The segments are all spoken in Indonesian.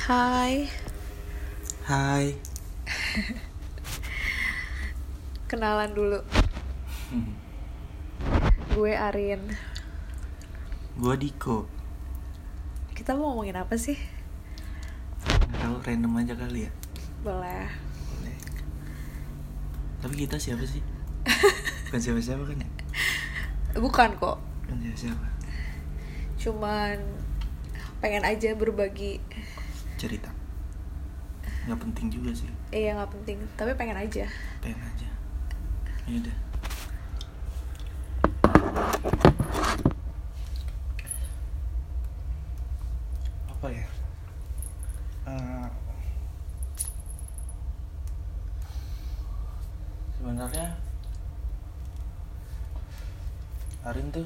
Hai, Hai. kenalan dulu. Gue Arin. Gua Diko. Kita mau ngomongin apa sih? Nggak tahu random aja kali ya. Boleh. Boleh. Tapi kita siapa sih? Bukan siapa-siapa kan ya? Bukan kok. Bukan siapa-siapa. Cuman pengen aja berbagi. Cerita. Nggak penting juga sih. Iya nggak penting, tapi pengen aja. Pengen aja. Ya udah. Apa ya? Eh, sebenarnya Arin tuh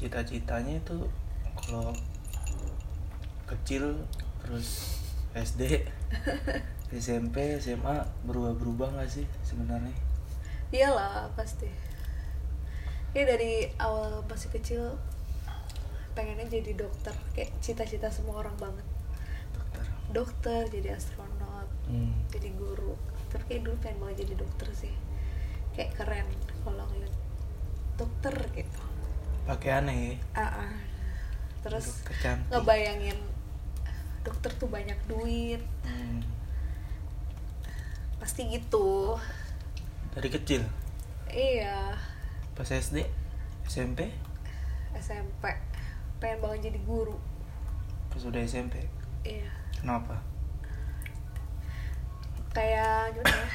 cita-citanya itu kalau kecil terus SD SMP SMA berubah-berubah nggak sih sebenarnya Iyalah pasti. Ya dari awal masih kecil pengennya jadi dokter, kayak cita-cita semua orang banget. dokter Dokter, jadi astronot, hmm. jadi guru. Tapi kayak dulu pengen banget jadi dokter sih. Kayak keren kalau ngeliat dokter gitu. pakai aneh ya Ah, ah. terus ngebayangin dokter tuh banyak duit. Hmm. pasti gitu. Dari kecil? Iya. Pas SD SMP SMP pengen banget jadi guru. Pas udah SMP iya. Kenapa? Kayak gimana ya?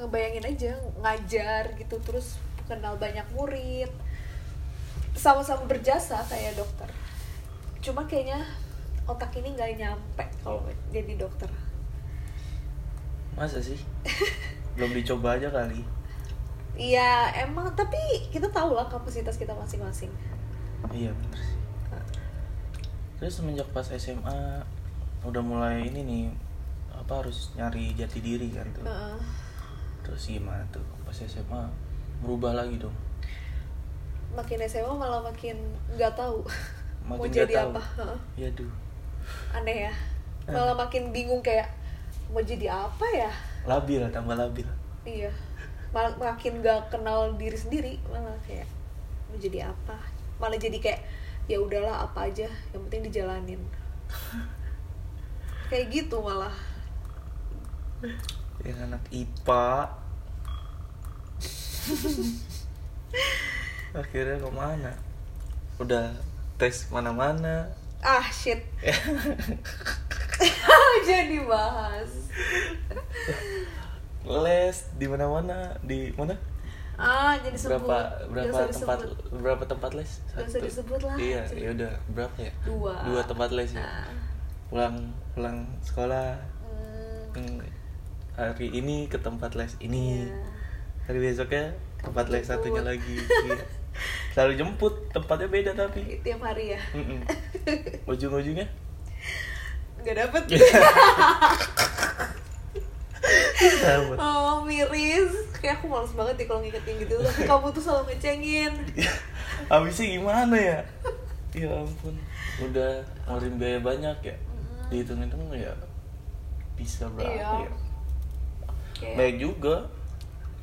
Ngebayangin aja ngajar gitu terus kenal banyak murid. Sama-sama berjasa kayak dokter. Cuma kayaknya otak ini nggak nyampe kalau jadi dokter. Masa sih? Belum dicoba aja kali. Iya emang tapi kita tahu lah kapasitas kita masing-masing. iya bener sih. Terus semenjak pas SMA udah mulai ini nih apa harus nyari jati diri kan tuh. Heeh. terus gimana tuh? Pas SMA berubah lagi dong. Makin SMA malah makin nggak tahu mau Makin jadi nggak tahu. apa. Ya duh Aneh ya. Eh. Malah makin bingung kayak mau jadi apa ya? labil tambah labil Iya. Malah makin nggak kenal diri sendiri malah kayak mau jadi apa? Malah jadi kayak ya udahlah apa aja yang penting dijalanin. kayak gitu malah. yang anak IPA akhirnya ke mana udah tes mana-mana Ah shit. jadi bahas. les di mana-mana di mana Ah, jadi sebut. berapa berapa usah tempat disebut. berapa tempat les Nggak usah disebut lah. iya ya udah berapa ya Dua. dua tempat les ya Ah. pulang pulang sekolah Hmm, hmm, hari ini ke tempat les ini iya. hari besoknya tempat les satunya lagi Iya. selalu jemput tempatnya beda tapi Tiap hari ya. Mm-mm. ujung-ujungnya Nggak dapet. Oh, miris. Kayak aku males banget ya kalau ngingetin gitu. Tapi kamu tuh selalu ngecengin. habisnya gimana ya ya ampun udah ngeluarin biaya banyak ya dihitung-hitung ya bisa berapa Iya. ya Kayak baik juga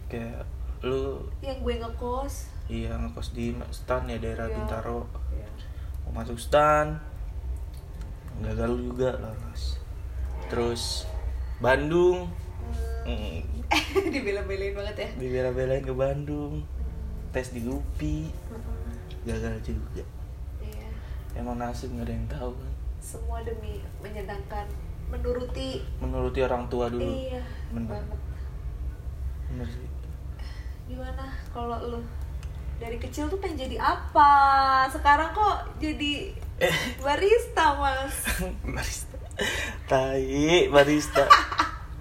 kayak lu yang gue ngekos. Iya ngekos di stan ya daerah Iya. Bintaro Iya. mau masuk stan gagal juga lolos terus Bandung Hmm. mm, Dibela-belain banget ya. dibela-belain ke Bandung tes di UPI Hmm. gagal juga Iya. emang nasib nggak ada yang tahu kan Semua demi menyenangkan, menuruti. menuruti orang tua dulu Iya. Bener. Banget. bener sih Gimana kalau lu dari kecil tuh pengen jadi apa? Sekarang kok jadi barista, Mas? barista tai barista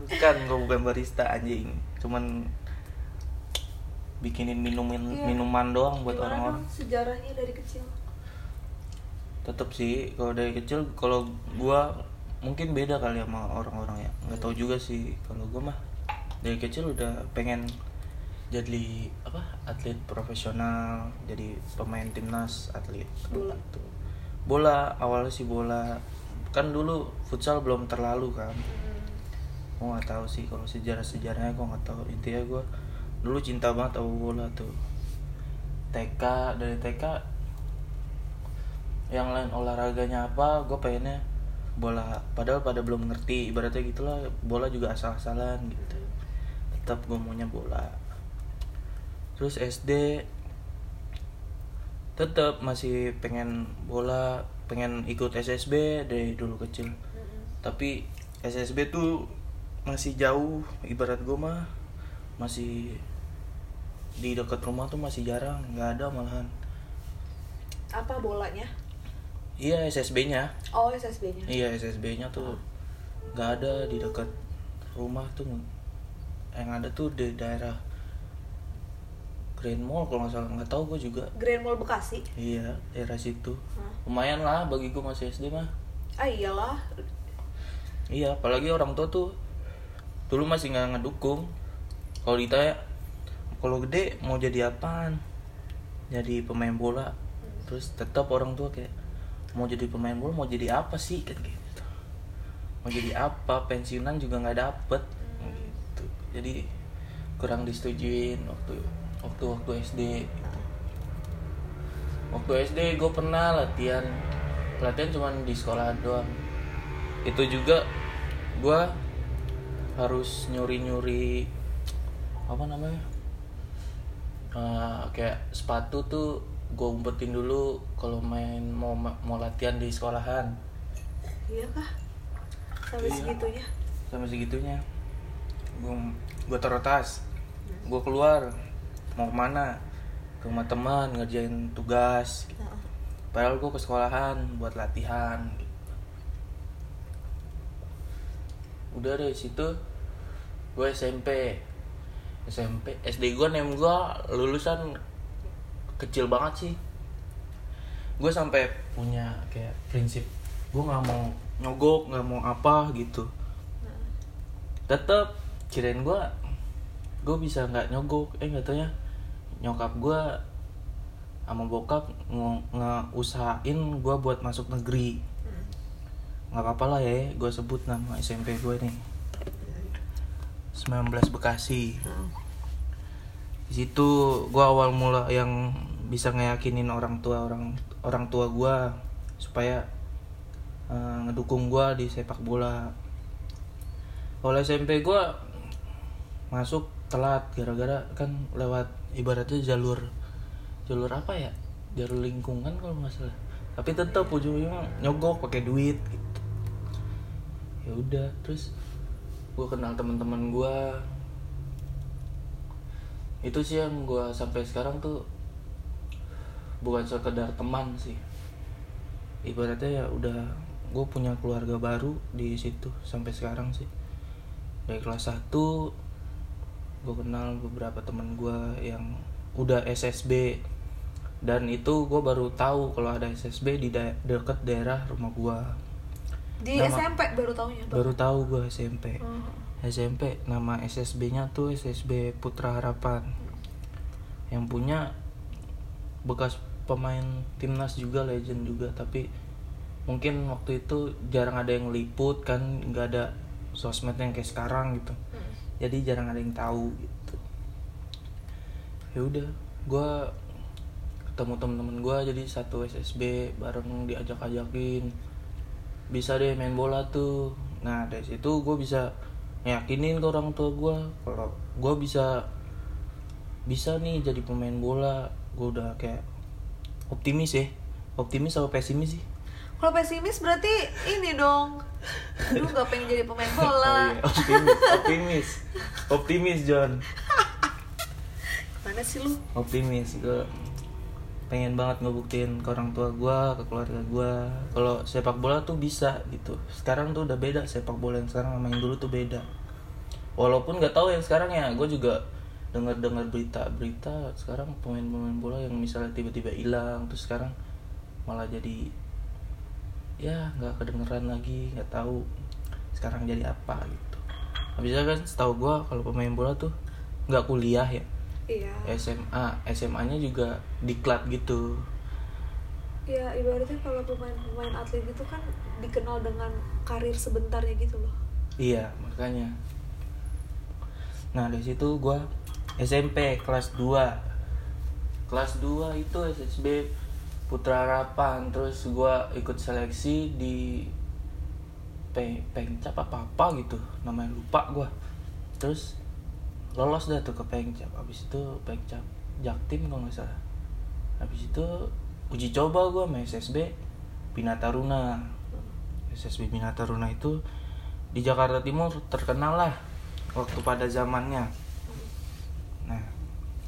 bukan gue bukan barista anjing cuman bikinin minuman Iya. minuman doang buat orang-orang sejarahnya dari kecil? tetap sih kalau dari kecil kalau gua mungkin beda kali sama orang-orang ya nggak tahu juga sih kalau gua mah dari kecil udah pengen jadi apa atlet profesional jadi pemain timnas atlet Bola. gitu bola awalnya sih bola. Kan dulu futsal belum terlalu kan. Gue nggak tahu sih kalau sejarah sejarahnya gue nggak tahu. Intinya gue dulu cinta banget sama bola tuh. TK dari TK yang lain olahraganya apa gue pengennya bola. Padahal pada belum ngerti. Ibaratnya gitulah bola juga asal-asalan gitu. Tetap gue maunya bola terus SD tetap masih pengen bola pengen ikut SSB dari dulu kecil. Mm-mm. tapi SSB tuh masih jauh ibarat gue mah masih di dekat rumah tuh masih jarang nggak ada malahan. Apa bolanya? Iya SSB nya oh SSB nya iya SSB nya tuh nggak ada di dekat rumah tuh. Yang ada tuh di daerah Grand Mall kalau nggak salah nggak tahu gue juga Grand Mall Bekasi iya daerah situ Hah. lumayan lah bagi gue masih SD mah ah iyalah Iya, apalagi orang tua tuh dulu masih nggak ngedukung. Kalau ditanya, kalau gede mau jadi apaan? Jadi pemain bola. Terus tetap orang tua kayak mau jadi pemain bola mau jadi apa sih kan gitu. Mau jadi apa? Pensiunan juga nggak dapet. Gitu. Jadi kurang disetujuin waktu waktu waktu SD. gitu. Waktu SD gue pernah latihan. Latihan cuman di sekolah doang. Itu juga gue harus nyuri-nyuri apa namanya Eh, kayak sepatu tuh gue umpetin dulu kalau main mau mau latihan di sekolahan. Iya kah? Sampai Iya. segitunya? Sampai segitunya. Gue gue taruh tas. Gue keluar mau ke mana? Ke rumah teman ngerjain tugas. Heeh. padahal gue ke sekolahan buat latihan. Udah dari situ gue SMP SMP SD gue nem gue lulusan kecil banget sih. Gue sampai punya kayak prinsip gue nggak mau nyogok nggak mau apa gitu. Tetep kirain gue gue bisa nggak nyogok eh nggak taunya nyokap gue sama bokap nge- ngeusahain gue buat masuk negeri hmm. nggak apa-apa lah ya gue sebut nama SMP gue nih 19 Bekasi Heeh. di situ gue awal mula yang bisa ngeyakinin orang tua orang orang tua gue supaya eh, ngedukung gue di sepak bola oleh SMP gue masuk telat gara-gara kan lewat ibaratnya jalur jalur apa ya? Jalur lingkungan kalau nggak salah. Tapi tetap ujung-ujungnya nyogok pakai duit gitu. Ya udah terus gue kenal teman-teman gue itu sih yang gue sampai sekarang tuh bukan sekedar teman sih. Ibaratnya ya udah gue punya keluarga baru di situ sampai sekarang sih. Dari kelas 1 gue kenal beberapa teman gue yang udah SSB dan itu gue baru tahu kalau ada SSB di da- deket daerah rumah gue di Nama- SMP baru tahunya baru tahu gue SMP Oh. SMP nama SSB-nya tuh SSB Putra Harapan. Yang punya bekas pemain timnas juga legend juga. Tapi mungkin waktu itu jarang ada yang liput kan nggak ada sosmed yang kayak sekarang gitu. Hmm. Jadi jarang ada yang tahu gitu. Ya udah gue ketemu temen-temen gue jadi satu SSB bareng diajak-ajakin. Bisa deh main bola tuh. Nah dari situ gue bisa yakinin ke orang tua gue kalau gue bisa bisa nih jadi pemain bola. Gue udah kayak optimis ya. Optimis atau pesimis sih kalau pesimis berarti ini dong. Lu gak pengen jadi pemain Oh bola iya, optimis optimis. Optimis John. Mana sih lu? Optimis gue pengen banget ngebuktiin ke orang tua gue ke keluarga gue kalau sepak bola tuh bisa gitu. Sekarang tuh udah beda sepak bola yang sekarang sama yang dulu tuh beda. Walaupun nggak tahu yang sekarang ya gue juga dengar dengar berita berita sekarang pemain-pemain bola yang misalnya tiba-tiba hilang terus sekarang malah jadi ya nggak kedengeran lagi nggak tahu sekarang jadi apa gitu. Habisnya kan setahu gue kalau pemain bola tuh nggak kuliah ya? Iya. SMA SMA-nya juga diklat gitu. Ya ibaratnya kalau pemain-pemain atlet itu kan dikenal dengan karir sebentarnya gitu loh. Iya makanya. Nah dari situ gua SMP kelas 2 kelas 2 itu SSB Putra Harapan. Terus gua ikut seleksi di Pe Pengcap apa apa gitu. Namanya lupa gua. Terus lolos dah tuh ke Pengcap. Habis itu Pengcap Jaktim kalau nggak salah. Habis itu uji coba gua sama SSB Bina Taruna SSB Bina Taruna itu di Jakarta Timur terkenal lah waktu pada zamannya. Nah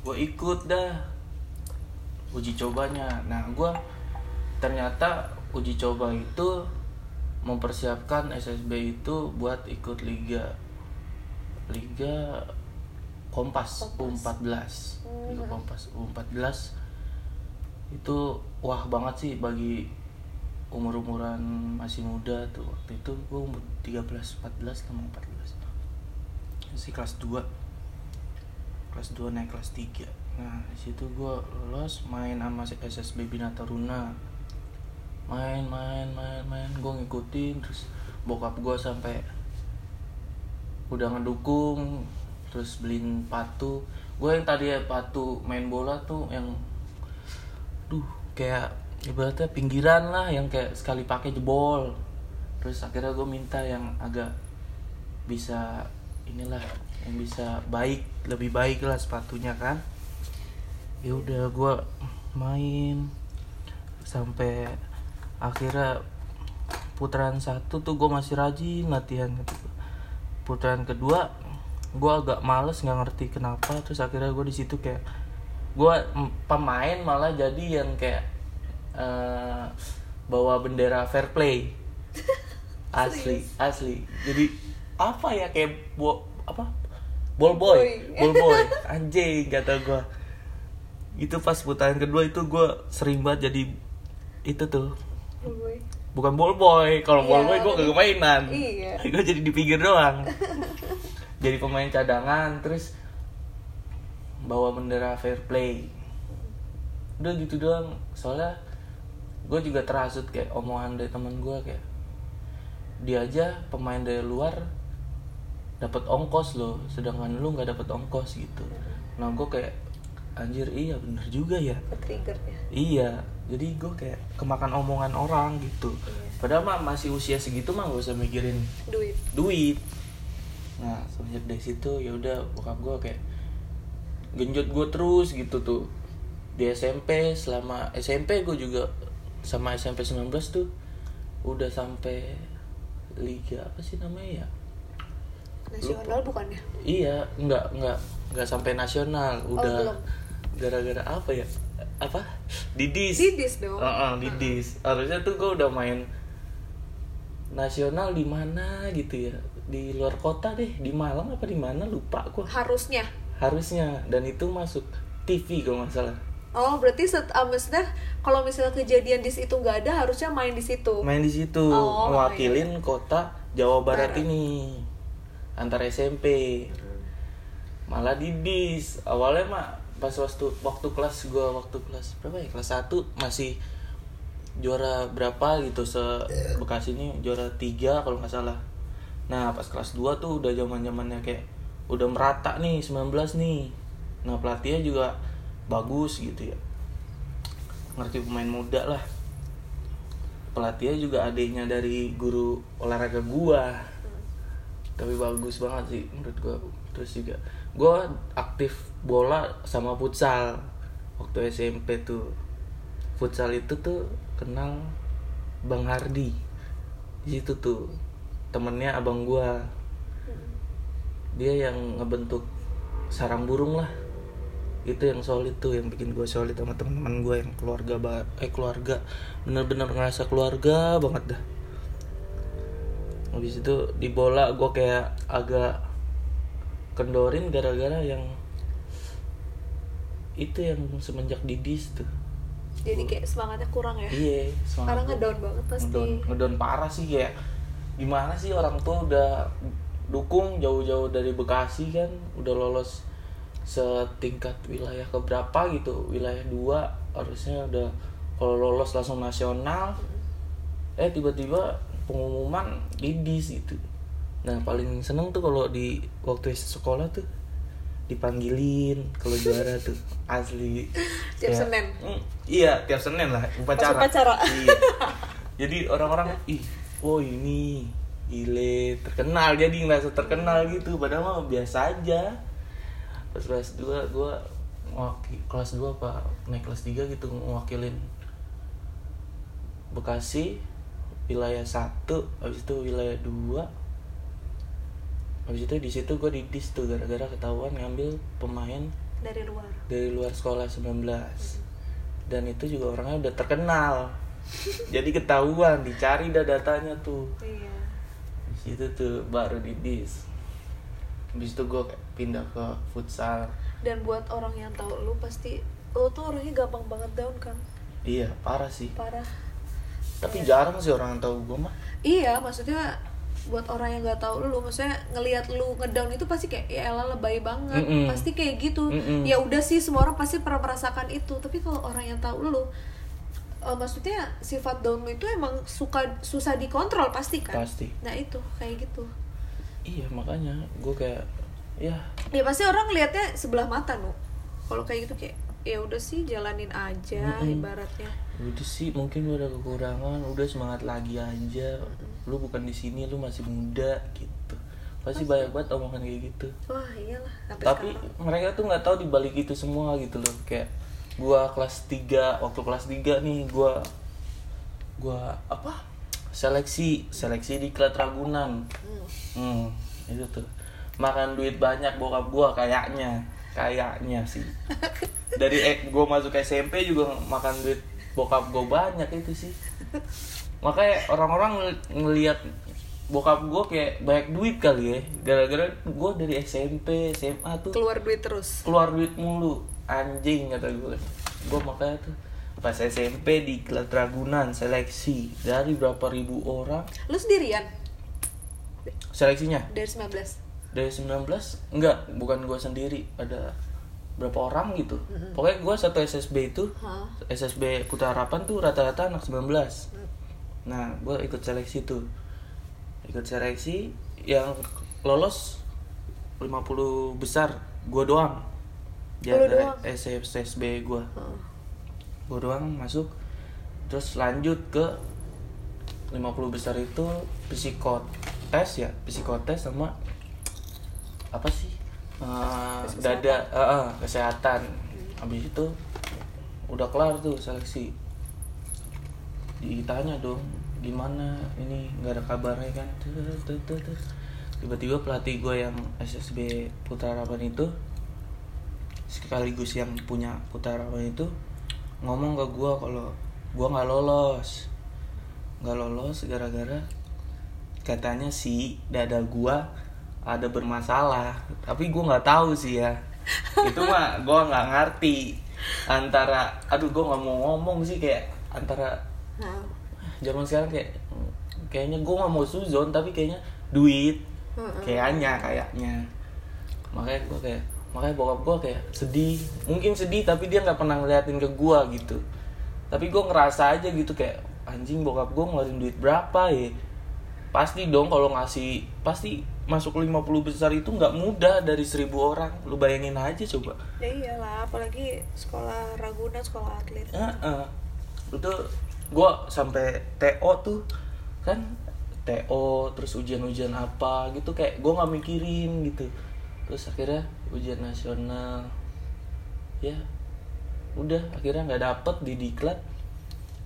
gue ikut dah uji cobanya. Nah gue ternyata uji coba itu mempersiapkan SSB itu buat ikut liga. Liga Kompas, Kompas. U14 liga Hmm. Kompas U14 itu wah banget sih bagi umur-umuran masih muda tuh. Waktu itu gue umur 13 14 sama 14 sih kelas 2 kelas 2 naik kelas 3 nah di situ gue lolos main sama SSB Bina Taruna main main main main. Gue ngikutin terus bokap gue sampai udah ngedukung terus beliin patu. Gue yang tadi ya patu main bola tuh yang duh kayak ibaratnya pinggiran lah yang kayak sekali pakai jebol. Terus akhirnya gue minta yang agak bisa inilah yang bisa baik lebih baik lah sepatunya kan ya udah gue main. Sampai akhirnya putaran satu tuh gue masih rajin latihan gitu. Putaran kedua gue agak males nggak ngerti kenapa. Terus akhirnya gue di situ kayak gue pemain malah jadi yang kayak eh, bawa bendera fair play. Asli asli. Jadi apa ya kayak bo apa? Ball boy. Boy. ball boy. Anjing kata gue itu pas putaran kedua itu gue sering banget jadi itu tuh. Gue. bukan ball boy kalau ball Iya, boy gue kagak mainan. Iya. gue jadi di pinggir doang. Jadi pemain cadangan terus bawa bendera fair play. Udah gitu doang. Soalnya gue juga terhasut kayak omongan dari temen gue kayak dia aja pemain dari luar dapat ongkos loh sedangkan lu nggak dapat ongkos gitu. Nah gue kayak anjir iya bener juga ya Triggernya. Iya, jadi gue kayak kemakan omongan orang gitu. Iya. Padahal mah masih usia segitu mah gak usah mikirin Duit. duit. Nah semenjak dari situ ya udah bokap gue kayak genjot gue terus gitu tuh di SMP selama SMP gue juga sama SMP 19 tuh udah sampai liga apa sih namanya ya? Nasional bukannya? Iya, nggak nggak nggak sampai nasional, Oh, udah belum. Gara-gara apa ya? Apa? Didis. Didis dong. Heeh, didis. Harusnya tuh gue udah main nasional di mana gitu ya? Di luar kota deh, di Malang apa di mana lupa gue. Harusnya. Harusnya dan itu masuk TV kalau nggak salah. Oh, berarti set, ah, maksudnya kalau misalnya kejadian di situ nggak ada, harusnya main di situ. Main di situ Oh, mewakilin kota Jawa Barat Barat. ini antar SMP. malah didis awalnya mah pas waktu waktu kelas gua waktu kelas berapa ya? Kelas 1 masih juara berapa gitu se Bekasi ini juara tiga kalau nggak salah. Nah pas kelas 2 tuh udah zaman zamannya kayak udah merata nih 19 nih. Nah pelatihnya juga bagus gitu ya. Ngerti pemain muda lah. Pelatihnya juga adiknya dari guru olahraga gua. Tapi bagus banget sih menurut gua. Terus juga gua aktif bola sama futsal. Waktu SMP tuh. Futsal itu tuh kenal Bang Hardi. Di situ tuh temennya abang gua. Dia yang ngebentuk sarang burung lah. Itu yang solid tuh yang bikin gue solid sama teman-teman gue yang keluarga eh keluarga. Bener-bener ngerasa keluarga banget dah. Habis itu di bola gue kayak agak kendorin gara-gara yang itu yang semenjak didis tuh Jadi kayak semangatnya kurang ya. iya semangat Karena ngedown banget pasti. ngedon ngedon parah sih kayak gimana sih orang tua udah dukung jauh-jauh dari Bekasi kan udah lolos setingkat wilayah keberapa gitu wilayah dua harusnya udah kalau lolos langsung nasional eh tiba-tiba pengumuman didis gitu nah paling seneng tuh kalau di waktu sekolah tuh dipanggilin kalau juara tuh. Asli. Tiap Kayak- Senin? Mm, iya tiap senin lah upacara. Upacara. iya. Jadi orang-orang ih oh ini gile terkenal jadi ngerasa terkenal gitu. Padahal mah biasa aja. Pas kelas 2 gue kelas 2 apa naik kelas 3 gitu ngewakilin Bekasi wilayah 1 habis itu wilayah 2 habis itu di situ gue didis tuh gara-gara ketahuan ngambil pemain dari luar. dari luar sekolah 19 dan itu juga orangnya udah terkenal. Jadi ketahuan dicari dah datanya tuh. Iya. Di situ tuh baru didis. Habis itu gue pindah ke futsal. Dan buat orang yang tahu lu pasti lu tuh orangnya gampang banget down kan? Iya parah sih. Parah. Tapi jarang sih orang yang tahu gue mah. Iya maksudnya buat orang yang nggak tahu lu maksudnya ngelihat lu ngedown itu pasti kayak ya elah lebay banget. Mm-mm. pasti kayak gitu. Mm-mm. ya udah sih semua orang pasti pernah merasakan itu. Tapi kalau orang yang tahu lu eh, maksudnya sifat down lu itu emang suka susah dikontrol pasti kan? Pasti. nah itu kayak gitu. Iya makanya gue kayak ya. Ya pasti orang lihatnya sebelah mata nu. Kalau kayak gitu kayak ya udah sih jalanin aja Mm-mm. ibaratnya. Udah sih mungkin ada kekurangan udah semangat lagi aja lu bukan di sini lu masih muda gitu. Pasti banyak banget omongan kayak gitu. Wah iyalah tapi sekarang. mereka tuh nggak tahu dibalik itu semua gitu loh. Kayak gua kelas 3 waktu kelas 3 nih gua gua apa? Seleksi seleksi di Klat Ragunan. Hmm. hmm itu tuh. Makan duit banyak bokap gua kayaknya. Kayaknya sih. Dari eh, gua masuk SMP juga makan duit bokap gua banyak itu sih makanya orang-orang ngel- ngelihat bokap gua kayak banyak duit kali ya. Gara-gara gua dari SMP SMA tuh keluar duit terus. keluar duit mulu. Anjing kata gue gue makanya tuh pas SMP di Klat Ragunan seleksi dari berapa ribu orang? Lu sendirian? Seleksinya? Dari 19 dari 19 enggak bukan gue sendiri. Ada berapa orang gitu. Pokoknya gue satu SSB itu Hah? SSB Putra Harapan tuh rata-rata anak 19 nah gue ikut seleksi tuh. Ikut seleksi yang lolos 50 besar gue doang. Di Oh, lu antara? SSB gue Heeh. gue doang masuk. Terus lanjut ke 50 besar itu psikotes ya psikotes sama apa sih? Tes dada eh, eh, kesehatan. Habis itu udah kelar tuh seleksi. Ditanya dong gimana? Ini nggak ada kabarnya kan? Tiba-tiba pelatih gue yang SSB Putra Harapan itu sekaligus yang punya Putra Harapan itu ngomong ke gue kalau gue nggak lolos. Nggak lolos gara-gara katanya si dada gua ada bermasalah. Tapi gua nggak tahu sih ya. Itu mah gua nggak ngerti antara aduh gua nggak mau ngomong sih kayak antara zaman sekarang kayak kayaknya gua nggak mau suzon tapi kayaknya duit. Kayaknya kayaknya. Makanya gua kayak makanya bokap gua kayak sedih. Mungkin sedih tapi dia nggak pernah ngeliatin ke gua gitu. Tapi gua ngerasa aja gitu kayak anjing bokap gua ngeluarin duit berapa ya? Pasti dong kalau ngasih pasti masuk 50 besar itu nggak mudah dari 1000 orang. Lu bayangin aja coba. Ya iyalah apalagi sekolah Ragunan sekolah atlet. Heeh. itu gue sampai TO tuh kan TO terus ujian-ujian apa gitu kayak gue nggak mikirin gitu. Terus akhirnya ujian nasional ya udah akhirnya nggak dapet di diklat.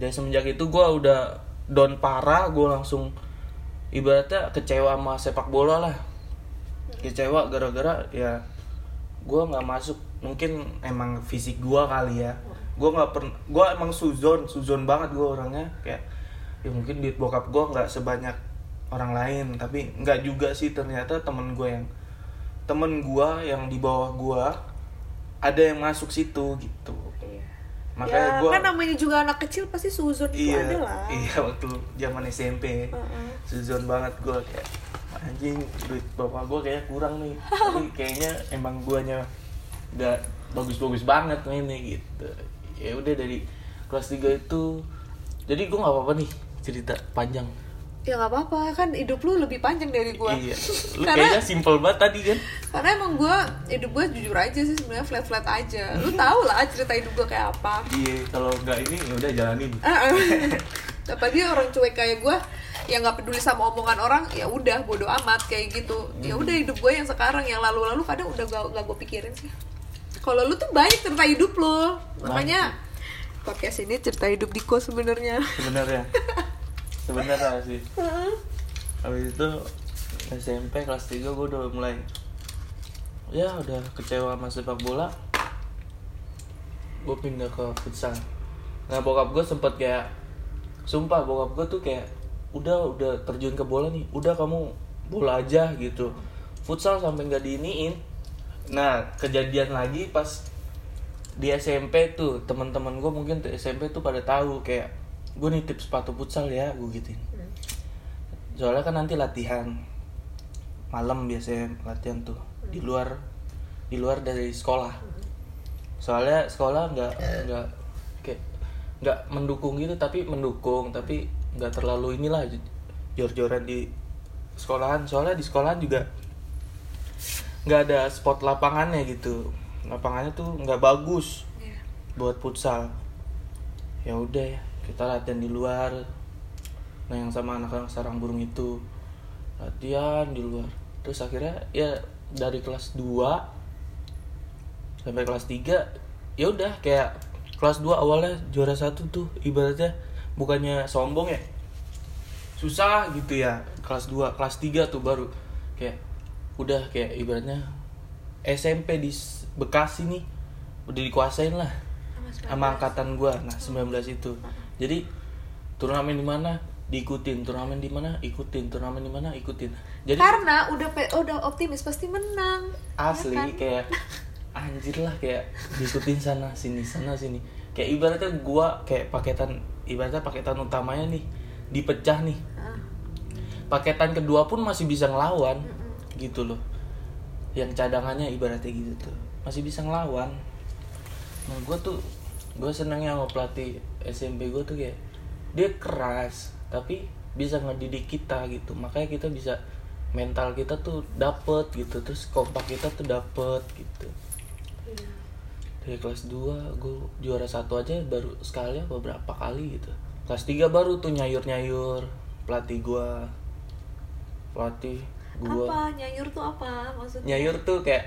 Dan semenjak itu gue udah down parah gue langsung ibaratnya kecewa sama sepak bola lah. Kecewa gara-gara ya gue nggak masuk. Mungkin emang fisik gue kali ya gue nggak pernah gue emang suzon suzon banget gue orangnya. Kayak ya mungkin duit bokap gue nggak sebanyak orang lain tapi nggak juga sih ternyata temen gue yang temen gue yang di bawah gue ada yang masuk situ gitu. Iya. Makanya ya gue kan namanya juga anak kecil pasti suzon itu iya ada lah. iya waktu zaman SMP Heeh. suzon banget gue kayak anjing duit bapak gue kayak kurang nih. Tapi kayaknya emang guanya udah bagus-bagus banget mainnya gitu ya udah dari kelas 3 itu jadi gue nggak apa-apa nih cerita panjang. Ya nggak apa-apa kan hidup lu lebih panjang dari gue iya lu Karena- kayaknya simple banget tadi kan? karena emang gue hidup gue jujur aja sih sebenarnya flat flat aja. Lu tau lah cerita hidup gue kayak apa. Iya kalau nggak ini ya udah jalanin. Ah, ah. apalagi orang cuek kayak gue yang nggak peduli sama omongan orang ya udah bodoh amat kayak gitu. Ya udah hidup gue yang sekarang yang lalu-lalu kadang udah gak, gak gue pikirin sih kalau lu tuh banyak cerita hidup lo makanya podcast ini cerita hidup Diko sebenarnya. Sebenarnya. Sebenarnya sih. Habis itu SMP kelas 3 gue udah mulai. Ya udah kecewa sama sepak bola. Gue pindah ke futsal. Nah bokap gue sempet kayak sumpah bokap gue tuh kayak udah udah terjun ke bola nih. Udah kamu bola aja gitu. Futsal sampai nggak diiniin nah kejadian lagi pas di SMP tuh teman-teman gue mungkin tuh SMP tuh pada tahu kayak gue nitip sepatu futsal ya gue gituin. Soalnya kan nanti latihan malam biasanya latihan tuh di luar di luar dari sekolah. Soalnya sekolah nggak nggak kayak nggak mendukung gitu tapi mendukung tapi nggak terlalu inilah jor-joran di sekolahan. Soalnya di sekolahan juga nggak ada spot lapangannya gitu. Lapangannya tuh nggak bagus Iya. buat futsal. Ya udah ya kita latihan di luar. Nah yang sama anak-anak sarang burung itu. Latihan di luar. Terus akhirnya ya dari kelas 2 sampai kelas 3 ya udah kayak kelas 2 awalnya juara satu tuh ibaratnya bukannya sombong ya? Susah gitu ya kelas 2 kelas 3 tuh baru. Kayak udah kayak ibaratnya SMP di Bekasi nih udah dikuasain lah sama angkatan gua nah 19 itu. Jadi turnamen di mana? Diikutin. Turnamen di mana? Ikutin. Turnamen di mana? Ikutin. Jadi karena udah udah optimis pasti menang. Asli ya kan? kayak anjir lah kayak diikutin sana sini sana sini. Kayak ibaratnya gua kayak paketan ibaratnya paketan utamanya nih dipecah nih. Paketan kedua pun masih bisa ngelawan gitu loh. Yang cadangannya ibaratnya gitu tuh. Masih bisa ngelawan. Nah gue tuh gue senengnya sama pelatih SMP gue tuh kayak dia keras tapi bisa ngedidik kita gitu. Makanya kita bisa mental kita tuh dapet gitu terus kompak kita tuh dapet gitu. Dari kelas 2 gue juara satu aja baru sekali apa berapa kali gitu. Kelas 3 baru tuh nyayur-nyayur pelatih gue pelatih gue apa? Nyayur tuh apa maksudnya? Nyayur tuh kayak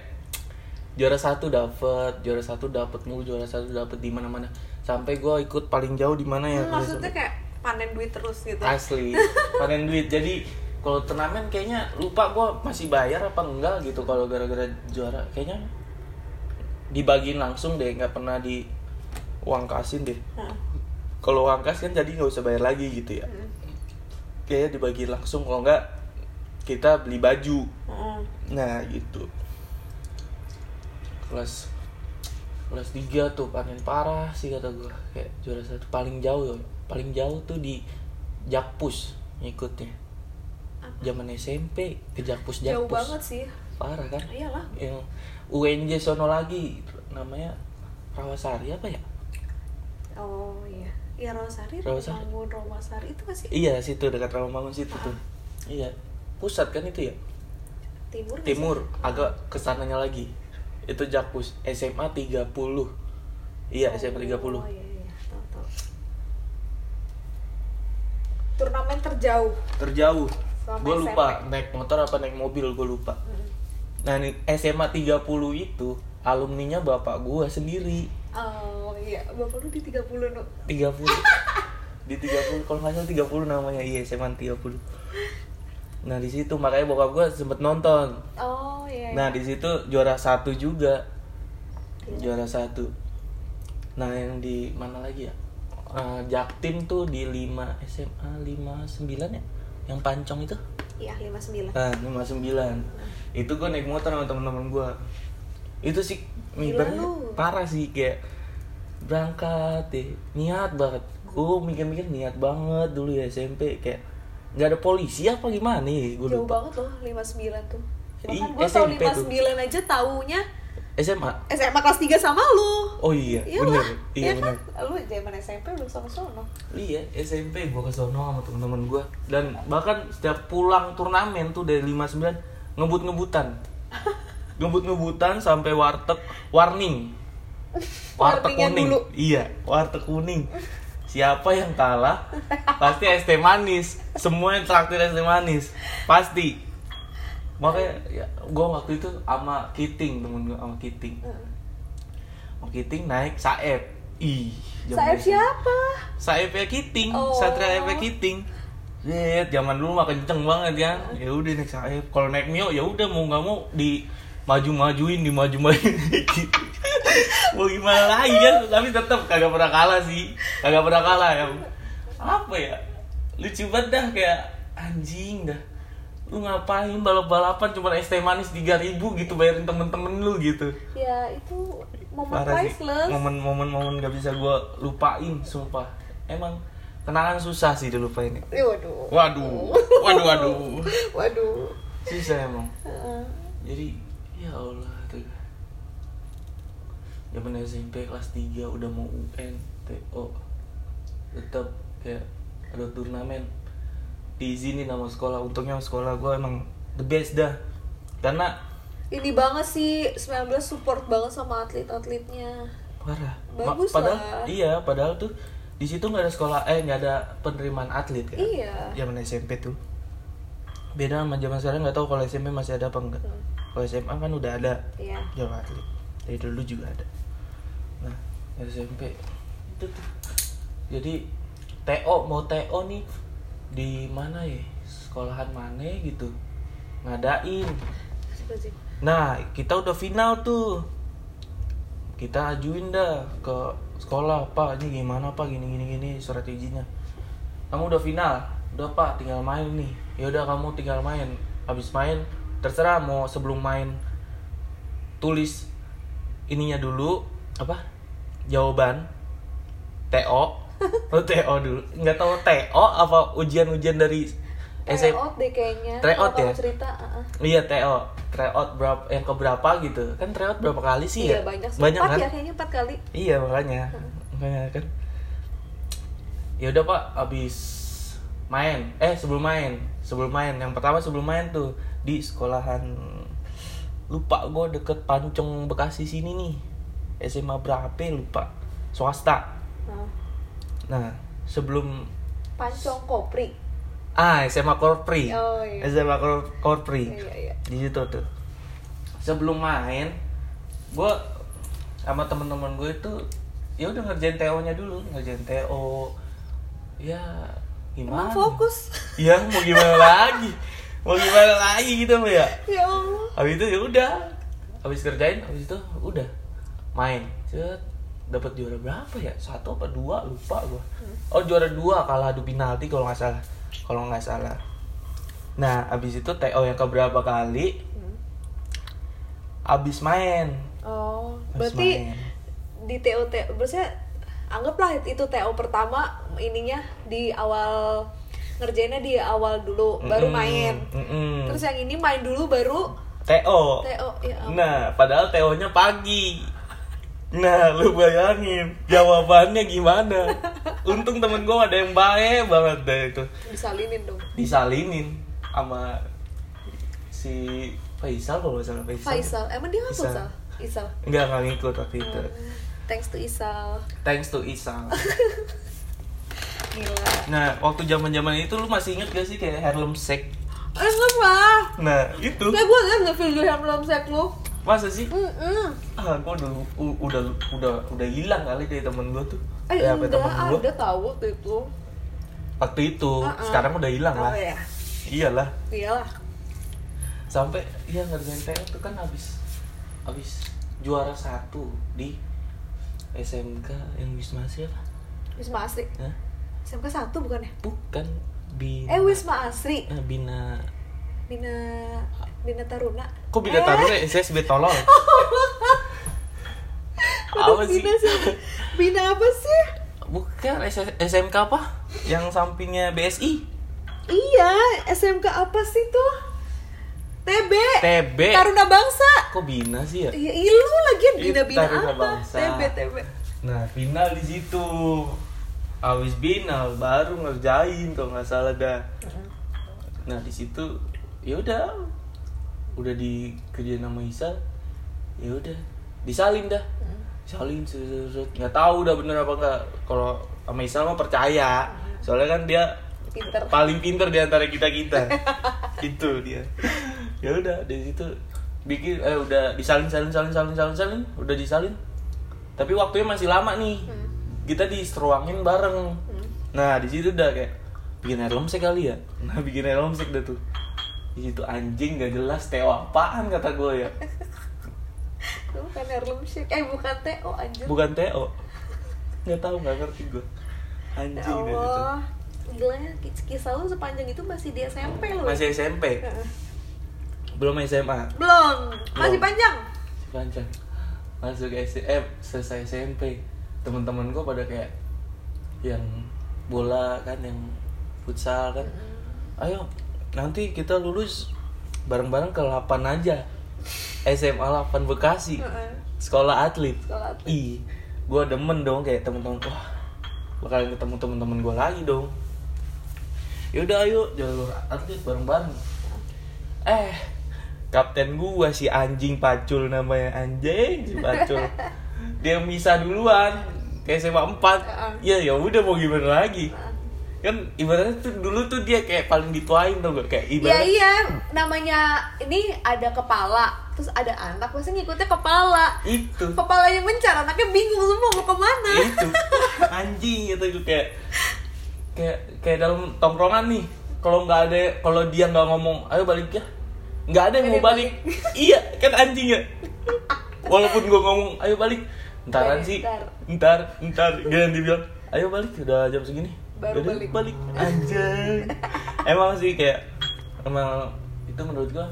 juara satu dapet juara satu dapet mulu juara satu dapet di mana mana sampai gue ikut paling jauh di mana ya? Hmm, maksudnya kayak panen duit terus gitu. Asli panen duit. Jadi kalau turnamen kayaknya lupa gue masih bayar apa enggak gitu kalau gara-gara juara. Kayaknya dibagiin langsung deh nggak pernah di uang kasin deh kalau uang kas kan jadi nggak usah bayar lagi gitu ya. Mm, kayaknya dibagiin langsung. Kalau enggak kita beli baju. Mm. nah gitu. Kelas kelas 3 tuh panen parah sih kata gue kayak juara satu. Paling jauh ya paling jauh tuh di Jakpus ngikutnya. Zaman SMP ke Jakpus jauh Jakpus. banget sih. Parah kan? Iyalah. Yang UNJ sono lagi namanya Rawasari apa ya? Oh iya. Iya Rawasari Rawasari. Rawamangun Rawasari itu masih iya situ dekat Rawamangun situ tuh. Iya pusat kan itu ya? Timur timur agak ke sananya lagi. Itu Jakpus SMA 30 iya SMA 30 oh iya iya tahu turnamen terjauh. Terjauh. Gue lupa SMP. naik motor apa naik mobil gue lupa. Mm. nah nih SMA 30 itu alumninya bapak gue sendiri. Oh iya. Bapak lu di 30 no 30 di 30 kalau nggak salah 30 namanya. Iya SMA 30 nah di situ makanya bokap gue sempet nonton. Oh iya, iya. nah di situ juara satu juga. Iya. juara satu. Nah yang di mana lagi ya? Eh, Jaktim tuh di 5 SMA 59 ya? Yang pancong itu? Iya 59 Nah, 59 Itu gue naik motor sama teman-teman gue Itu sih Gila ibaratnya parah sih kayak Berangkat deh. Niat banget. Gue mikir-mikir niat banget dulu ya SMP Kayak nggak ada polisi apa gimana ya? Gue jauh lupa. banget loh 59 tuh. Bahkan gue tau SMP tuh. 59 aja taunya SMA SMA kelas 3 sama lu. Oh iya Iya bener. iya kan? bener. Lu zaman SMP udah sama sono. Iya SMP gue ke sono sama temen-temen gue dan bahkan setiap pulang turnamen tuh dari 59 ngebut-ngebutan. Ngebut-ngebutan sampai warteg warning. Warteg kuning. dulu. iya warteg kuning siapa yang kalah pasti es teh manis semua yang traktir es teh manis pasti makanya ya gue waktu itu sama Kiting temen gue sama Kiting sama Kiting naik Saeb ih Saeb siapa? Saeb ya Kiting, Oh. Satria Ep Kiting. Lihat zaman dulu mah kenceng banget kan. Ya udah naik Saeb. Kalau naik Mio ya udah mau nggak mau di maju-majuin, dimaju-majuin gitu. mau gimana lagi kan, tapi tetap kagak pernah kalah sih. Kagak pernah kalah ya. Apa ya? Lucu banget dah kayak anjing dah. Lu ngapain balap-balapan cuma es teh manis 3000 gitu bayarin temen-temen lu gitu. Ya itu momen Parah priceless. Momen-momen momen gak bisa gue lupain, sumpah. Emang kenangan susah sih dilupain. Eh, waduh. Waduh, waduh, waduh. Waduh. Susah emang. Heeh. Jadi, ya Allah tuh. Zaman SMP kelas 3 udah mau UN, TO. Tetap kayak ada turnamen. Diizinin sama sekolah. Untungnya sekolah gue emang the best dah. Karena Ini banget sih 19 support banget sama atlet-atletnya. parah Ma- Bagus padahal lah. iya padahal tuh di situ nggak ada sekolah eh nggak ada penerimaan atlet kan Iya. zaman SMP tuh beda sama zaman sekarang nggak tahu kalau SMP masih ada apa enggak Hmm. Kalau SMA kan udah ada Iya. jam atlet dari dulu juga ada nah SMP itu tuh jadi TO mau TO nih di mana ya sekolahan mana gitu ngadain. Nah, kita udah final tuh. Kita ajuin dah ke sekolah, Pak, ini gimana Pak, gini gini gini surat izinnya. Kamu udah final, udah Pak, tinggal main nih. Ya udah kamu tinggal main. Habis main, terserah mau sebelum main tulis ininya dulu apa? Jawaban TO. Oh, TO dulu. Nggak tahu TO apa ujian-ujian dari. Tryout deh kayaknya. Tryout ya? cerita, uh-uh. Iya TO, tryout berapa yang keberapa gitu. Kan tryout berapa kali sih Iya ya? banyak sih. Banyak empat kan? ya kayaknya empat kali. Iya makanya. Makanya kan. Ya udah Pak, abis main. Eh sebelum main, sebelum main. Yang pertama sebelum main tuh di sekolahan lupa gue deket Pancong Bekasi sini nih. SMA berapa lupa. Swasta. Nah, Nah, sebelum Pancong Kopri. ah SMA Korpri. Oh, iya. SMA Kor- Korpri. Iya, iya, iya. di situ tuh sebelum main gue sama temen-temen gue itu ya udah ngerjain TO nya dulu ngerjain TO ya Emang gimana fokus. ya mau gimana lagi mau gimana lagi gitu ya? Ya Allah. habis itu ya udah. Habis kerjain habis itu udah. Main. Cet dapat juara berapa ya? Satu apa dua? Lupa gua. Oh juara dua kalah adu penalti kalau nggak salah. Kalau nggak salah. Nah habis itu TO yang keberapa kali? Hmm. habis main. Oh, Habis berarti main. di TO TO berarti anggaplah itu TO pertama ininya di awal ngerjainnya di awal dulu baru Mm-mm, main. mm-mm. Terus yang ini main dulu baru TO TO ya. ampun. Nah, padahal TO-nya pagi. Nah, lu bayangin jawabannya gimana? Untung temen gue ada yang baik banget deh itu. Disalinin dong. Disalinin sama si Faisal kalau salah Faisal. Faisal, emang dia ngapus Isal. Sal? Isal. Enggak nggak ngikut waktu itu. Thanks to Isal. Thanks to Isal. Gila. Nah, waktu zaman-zaman itu lu masih inget gak sih kayak Harlem Shake? Eh, enggak lah. Nah, itu. Kayak gue liat nggak video belum sek lu. Masa sih? Mm-mm. Ah, gua udah udah udah udah hilang kali dari temen gua tuh. Eh, Ya, apa enggak, temen gua. ada tahu tuh itu. waktu itu Uh-uh. sekarang udah hilang Oh lah ya. iyalah Iyalah. sampai ya ngerjain TO tuh kan habis habis juara satu di SMK yang Wisma siapa? Wisma Asri. Hah? SMK 1 bukan ya? Bukan Bina. Eh, Wisma Asri. Eh, Bina. Bina Bina Taruna. Kok Bina Eh, Taruna SSB tolol? aduh, apa sih? Bina? Bina apa sih? Bukan SMK apa? Yang sampingnya BSI. Iya, SMK apa sih tuh? TB TB Taruna Bangsa kok bina sih ya Iya, ilu lagi bina bina apa? Bangsa. TB TB. nah final di situ Awis final baru ngerjain kalau nggak salah dah. Nah di situ ya udah. Udah dikerjain sama Isal ya udah. Disalin dah. Salin nggak tahu udah bener apa enggak kalau sama Isal mah percaya. Soalnya kan dia Pinter. paling pinter di antara kita kita. Itu dia. Ya udah di situ bikin eh udah disalin salin salin salin salin salin. Udah disalin. Tapi waktunya masih lama nih. Hmm. Kita diseruangin bareng nah di situ udah kayak bikin air lemsek kali ya nah bikin air lemsek dah tuh di situ anjing gak jelas teo apaan kata gue ya bukan Harlem Shake. Eh bukan TO anjir. bukan teo nggak tahu nggak ngerti gue Ya anjing dah itu Allah. Gila ya, kis- kisah lu sepanjang itu masih di SMP lu. ya? masih SMP belum SMA Belum. Masih Belum. panjang. panjang masuk SM selesai SMP teman-teman gue pada kayak yang bola kan yang futsal kan. Ayo nanti kita lulus bareng-bareng ke 8 aja. SMA 8 Bekasi. Sekolah atlet. Sekolah atlet. ih gue demen dong kayak temen-temen. Wah bakalan ketemu temen-temen gue lagi dong. Yaudah ayo jalur atlet bareng-bareng. Eh kapten gua si anjing pacul namanya. Anjing si pacul. Dia misah duluan kayak SMA 4 ya ya udah mau gimana lagi? Kan ibaratnya tuh dulu tuh dia kayak paling dituain tuh kayak Iya ibarat iya, namanya ini ada kepala, terus ada anak, pasti ngikutnya kepala. itu. Kepalanya mencar, anaknya bingung semua mau ke mana. itu. Anjing gitu gue kayak kayak kayak dalam tongkrongan nih. Kalau nggak ada kalau dia nggak ngomong ayo balik ya. Nggak ada yang mau Ada balik. iya kan anjing ya. Walaupun gue ngomong ayo balik ntaran Balik, sih. ntar. ntar ntar dia dibilang ayo balik. Udah jam segini. Baru balik. balik. Anjing emang sih kayak emang itu menurut gua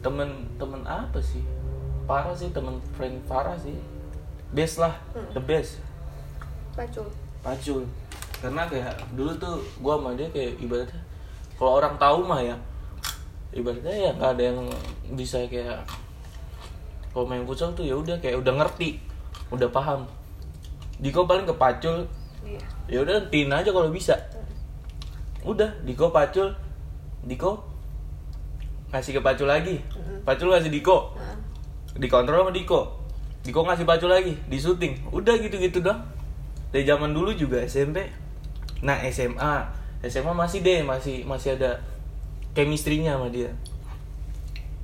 temen-temen apa sih? Parah sih temen friend parah sih. Best lah Hmm. the best. Pacul. pacul. Karena kayak dulu tuh gua sama dia kayak ibaratnya kalau orang tahu mah ya ibaratnya ya nggak ada yang bisa kayak kalau main futsal tuh ya udah kayak udah ngerti udah paham. Diko paling ke pacul. Iya. ya udah tin aja kalau bisa. Udah Diko pacul. Diko ngasih ke pacul lagi. Pacul ngasih Diko. Nah, dikontrol sama Diko. Diko ngasih pacul lagi di syuting. Udah gitu-gitu dong. Dari zaman dulu juga SMP nah SMA SMA masih deh masih masih ada chemistry-nya sama dia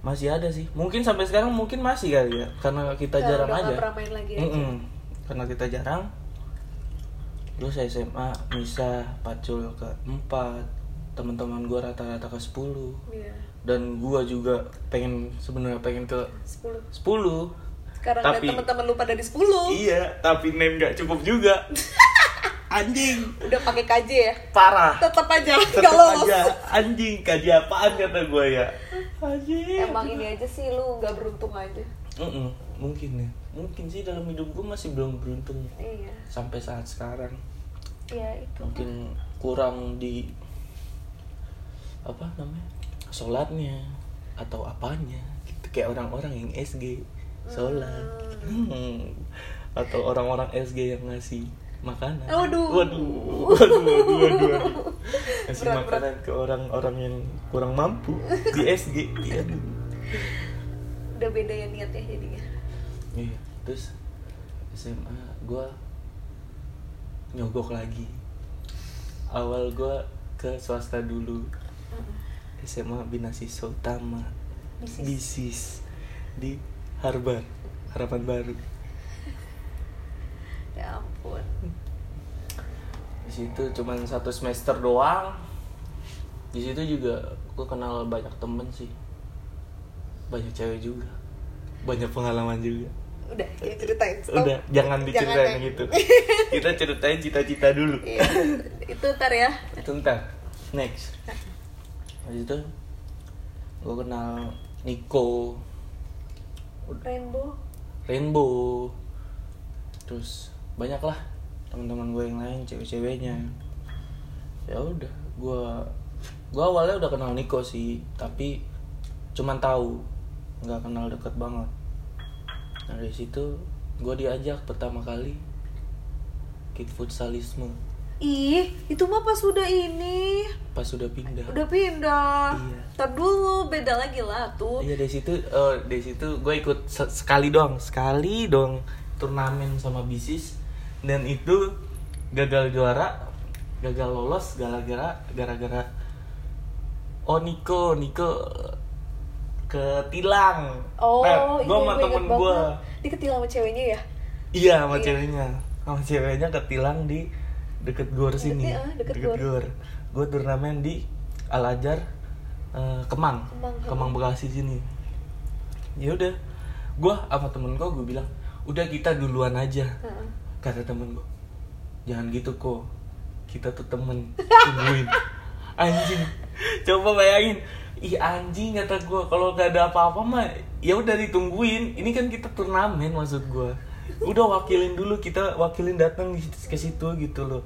masih ada sih mungkin sampai sekarang mungkin masih kali ya karena kita ya, jarang aja main lagi aja. Mm-mm. karena kita jarang terus SMA bisa pacul ke 4 teman-teman gua rata-rata ke 10 Iya. dan gua juga pengen sebenarnya pengen ke 10. 10 Sekarang Tapi- teman-teman lu pada di 10. iya tapi name gak cukup juga anjing Udah pakai KJ ya. parah Tetap aja nggak lolos. aja anjing kaji apaan kata gua ya anjing Emang ini aja sih lu nggak beruntung aja. Mm-mm, mungkin ya mungkin sih dalam hidup gua masih belum beruntung Iya. sampai saat sekarang Iya itu. mungkin kurang di apa namanya sholatnya atau apanya gitu kayak orang-orang yang SG sholat Hmm. atau orang-orang SG yang ngasih makanan. Waduh. waduh. Waduh waduh, waduh, waduh. ngasih Berat, makanan ke orang-orang yang kurang mampu di SG iya. Udah beda ya niatnya jadinya. Iya, terus SMA gue nyogok lagi. Awal gue ke swasta dulu. SMA Bina Siswa Utama Bisis. Bisis. Di Harbar Harapan Baru. Ya ampun. Di situ cuman satu semester doang. Di situ juga gue kenal banyak temen sih. Banyak cewek juga. Banyak pengalaman juga. Udah, ya ceritain. Stop. udah jangan diceritain yang- gitu kita ceritain cita-cita dulu. Iya. itu ntar ya. itu ntar. Next. Habis itu gue kenal Nico. Rainbow. Rainbow. Terus banyak lah teman-teman gue yang lain cewek-ceweknya. Ya udah gue gue awalnya udah kenal Niko sih tapi cuman tahu nggak kenal deket banget. Nah dari situ gue diajak pertama kali kick futsalisme. Ih itu mah pas udah ini. Pas sudah pindah. Udah pindah. Iya. Ntar dulu beda lagi lah tuh. Iya dari situ eh, dari situ gue ikut se- sekali dong sekali dong turnamen sama bisis dan itu gagal juara gagal lolos gara-gara gara-gara oh Niko Niko ke tilang oh nah, gue iya, sama temen gue dia ketilang sama ceweknya ya? Iya sama Iya. ceweknya. Sama ceweknya ke tilang di deket gor sini. ah, deket gor. gor. Gue turnamen di Al Azhar eh, Kemang. Kemang, Kemang Bekasi sini. Ya udah. Gue sama temen gue gue bilang udah kita duluan aja. Heeh. Kata temen gue jangan gitu kok kita tuh temen tungguin. Anjing. Coba bayangin. Ih anjing kata gue kalau gak ada apa-apa mah ya udah ditungguin. Ini kan kita turnamen maksud gue udah wakilin dulu kita wakilin datang di- ke situ gitu loh.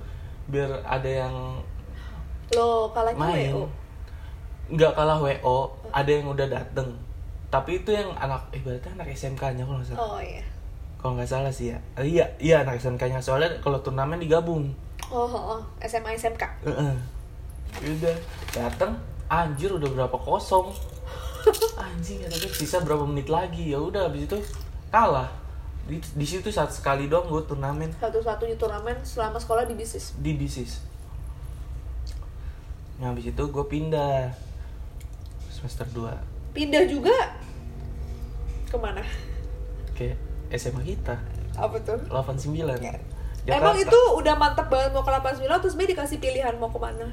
Biar ada yang lo kalahnya main. WO nggak kalah wo ada yang udah dateng. Tapi itu yang anak ibaratnya anak SMK nya kalau nggak salah. Oh iya kalau nggak salah sih ya. Eh, iya iya anak SMK nya. Soalnya kalau turnamen digabung. Oh, oh, oh. SMA SMK Heeh. udah datang anjir udah berapa kosong. Anjing ada sisa berapa menit lagi. Ya udah habis itu kalah. Di, di situ saat sekali dong gue turnamen. Satu-satunya turnamen selama sekolah di bisnis di bisis. Nah habis itu gue pindah. Semester 2 pindah juga? Ke mana? Ke SMA kita. Apa tuh? 89 Emang itu udah mantep banget mau ke 89 terus Mei dikasih pilihan mau ke mana?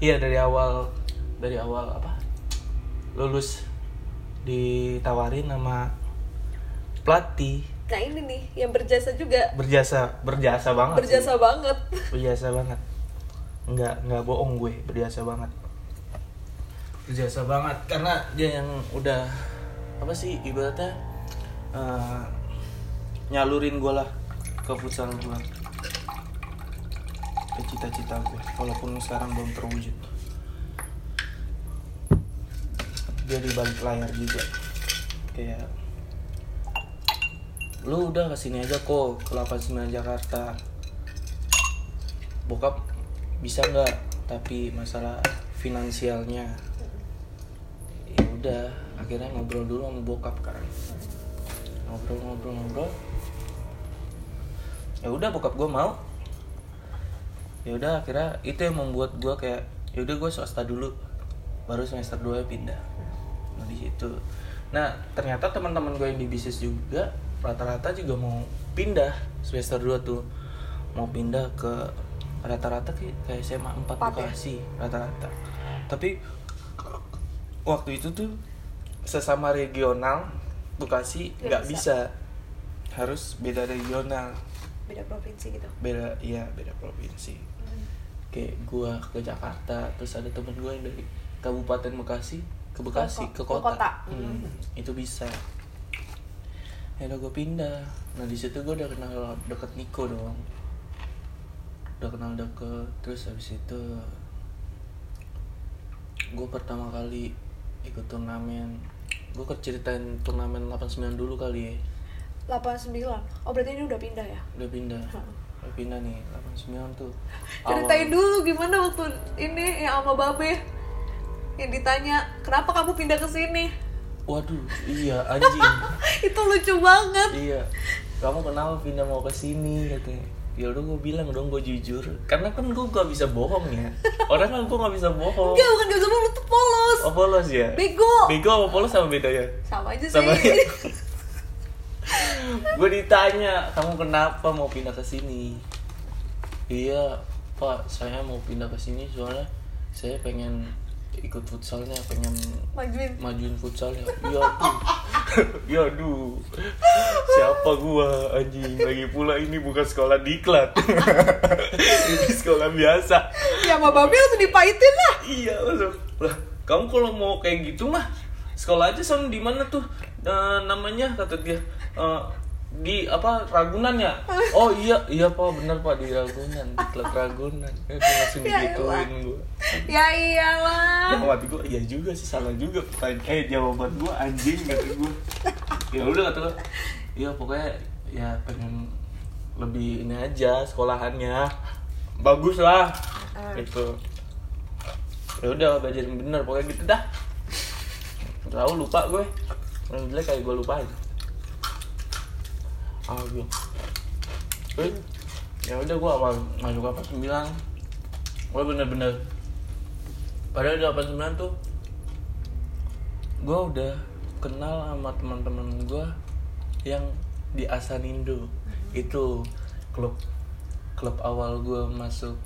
iya dari awal dari awal apa lulus ditawarin sama pelatih. Nah ini nih yang berjasa juga. Berjasa berjasa banget sih. Berjasa banget. Berjasa banget. Nggak nggak bohong gue berjasa banget. Berjasa banget karena dia yang udah apa sih ibaratnya eh, nyalurin gue lah ke futsal gue ke cita-cita gue walaupun sekarang belum terwujud. Dia di balik layar juga. Kayak lu udah ke sini aja kok ke 89 Jakarta. Bokap bisa nggak? Tapi masalah finansialnya ya udah akhirnya ngobrol dulu sama bokap kan. Ngobrol ngobrol ngobrol ya udah bokap gue mau ya udah akhirnya itu yang membuat gue kayak ya udah gue swasta dulu baru semester 2 pindah nah, di situ nah ternyata teman-teman gue yang di bisnis juga rata-rata juga mau pindah semester 2 tuh mau pindah ke rata-rata ke SMA 4 Empat ya? Bekasi rata-rata tapi waktu itu tuh sesama regional Bekasi nggak bisa. bisa. harus beda regional Beda provinsi gitu. Beda iya beda provinsi. Kayak gua ke Jakarta terus ada temen gua yang dari Kabupaten Bekasi ke Bekasi Ke ke ko- ke kota, kota. Hmm, itu bisa. Ya udah gue pindah. Nah di situ gue udah kenal deket Niko dong. Udah kenal deket terus habis itu gue pertama kali ikut turnamen. Gue ceritain turnamen 89 dulu kali ya 89 Oh berarti ini udah pindah ya? udah pindah. Heeh. udah pindah nih 89 tuh. Ceritain Awal- dulu gimana waktu ini yang sama Babe? Yang ditanya Kenapa kamu pindah ke sini? waduh iya anjing. Itu lucu banget. Iya. Kamu kenapa pindah mau ke sini katanya. Ya udah gue bilang dong gue jujur. Karena kan gue gak bisa bohong ya. Orang kan gue gak bisa bohong. Enggak bukan gak bisa lu tuh polos. Oh polos ya? Bego. Bego apa polos sama bedanya? Sama aja sih. sama gue ditanya kamu kenapa mau pindah ke sini? Iya pak saya mau pindah ke sini soalnya saya pengen ikut futsalnya pengen Majuin. majuin futsal ya. Iya tuh ya aduh. Siapa gua anjing? Lagi pula ini bukan sekolah diklat. Ini sekolah biasa. Ya sama Babe langsung dipahitin lah. Iya masuk lah kamu kalau mau kayak gitu mah sekolah aja sama di mana tuh? Eh, namanya kata dia Eh, di apa Ragunan ya? Oh iya iya pak benar pak di Ragunan di klub Ragunan. Itu langsung Ya digituin gua. Ya iyalah. Dalam hati gue, iya juga sih salah juga. Pertanyaan Eh jawaban gue anjing kata gue Ya udah kata gue Iya pokoknya ya pengen lebih ini aja sekolahannya. Bagus lah. Ah. Gitu. Ya udah belajarin bener pokoknya gitu dah. Tahu lupa gue. Yang jelek kayak gue lupain Ah gitu Terus ya udah gue awal masuk apa sembilan. Gue bener-bener padahal di 89 tuh gue udah kenal sama teman-teman gue yang di Asanindo itu klub klub awal gue masuk.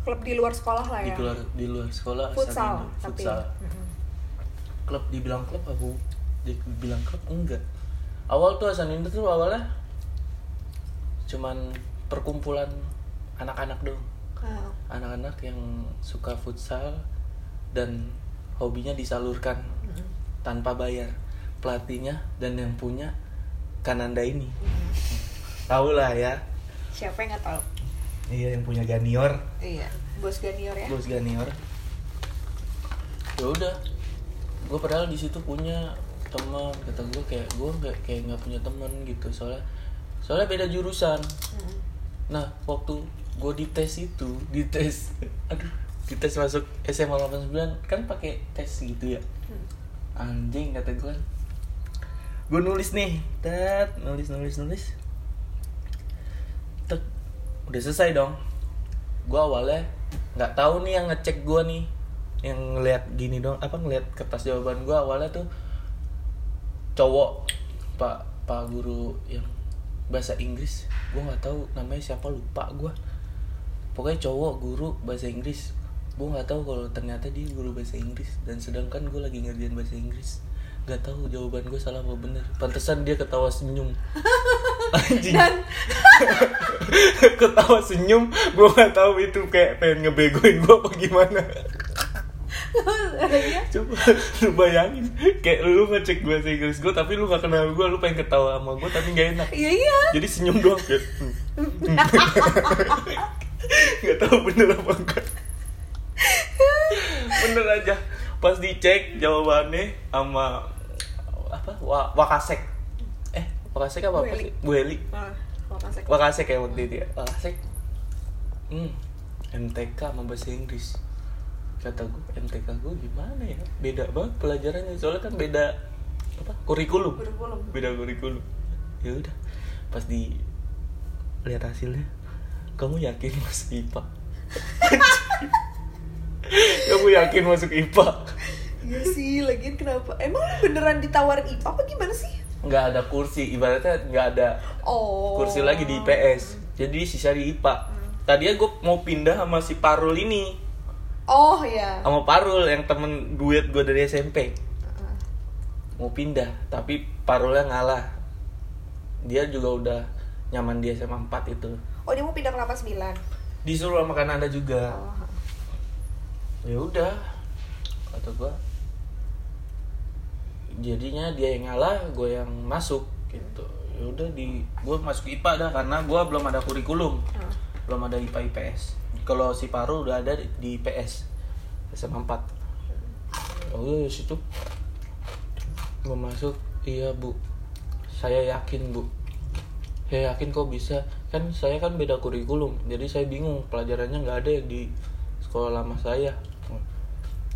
Klub di luar sekolah lah di ya luar di luar sekolah futsal Asanindo, tapi futsal. Mm-mm. klub dibilang klub aku dibilang klub enggak awal tuh Asanindo tuh awalnya cuman perkumpulan anak-anak dong Ah, anak-anak yang suka futsal dan hobinya disalurkan mm-mm. tanpa bayar pelatihnya dan yang punya Kananda ini. Tahu lah ya. Siapa yang nggak tahu? Iya yang punya Ganior. Iya bos Ganior ya. Bos Ganior. Ya udah. Gue padahal di situ punya teman kata gue kayak gue nggak kayak nggak punya teman gitu soalnya soalnya beda jurusan. Nah, waktu gue dites itu, dites, aduh, dites masuk SMA 89 kan pakai tes gitu ya. Hmm. Anjing kata gue. Gue nulis nih, tet, nulis nulis nulis. Tek, udah selesai dong. Gue awalnya nggak tahu nih yang ngecek gue nih, yang ngeliat gini dong, apa ngeliat kertas jawaban gue awalnya tuh cowok pak pak guru yang bahasa Inggris. Gue nggak tahu namanya siapa lupa gue pokoknya cowok guru bahasa Inggris. Gue nggak tahu kalau ternyata dia guru bahasa Inggris. Dan sedangkan gue lagi ngerjain bahasa Inggris. Nggak tahu jawaban gue salah apa bener. Pantesan dia ketawa senyum. Anjing. Dan ketawa senyum gue nggak tahu itu kayak pengen ngebegoin gue apa gimana. Coba lu bayangin. Kayak lu ngecek bahasa Inggris gue tapi lu gak kenal gue lu pengen ketawa sama gue tapi gak enak. Iya iya. Jadi senyum doang. Kayak hmm. nggak tahu bener apa enggak. Bener aja. Pas dicek jawabannya sama apa Wa- wakasek. Eh wakasek apa apa Bu Eli. sih? Bu Eli Ah, makasih. wakasek ya waktu itu ya. Wakasek. Hmm. MTK sama bahasa Inggris kata gue MTK gue gimana ya? Beda banget pelajarannya soalnya kan beda apa kurikulum. Kurikulum. beda kurikulum. Ya udah pas di lihat hasilnya kamu yakin masuk IPA kamu yakin masuk IPA Iya sih, lagian kenapa? Emang beneran ditawarin IPA apa gimana sih? nggak ada kursi ibaratnya nggak ada Oh. kursi lagi di IPS jadi sisa di IPA tadinya gue mau pindah sama si Parul ini Oh ya. sama Parul yang temen duet gue dari SMP Ah, mau pindah tapi Parulnya ngalah. Dia juga udah nyaman di SMA 4 itu. Oh dia mau pindah ke 89 disuruh sama Kanada juga. Oh. ya udah kata gua. Jadinya dia yang ngalah gue yang masuk gitu. Ya udah di gue masuk IPA dah karena gua belum ada kurikulum. Ah. belum ada IPA IPS kalau si Paru udah ada di IPS SMA 4 ya udah di situ. Gue masuk? Iya bu. Saya yakin bu. Saya yakin kok bisa. Kan saya kan beda kurikulum jadi saya bingung. Pelajarannya nggak ada di sekolah lama saya.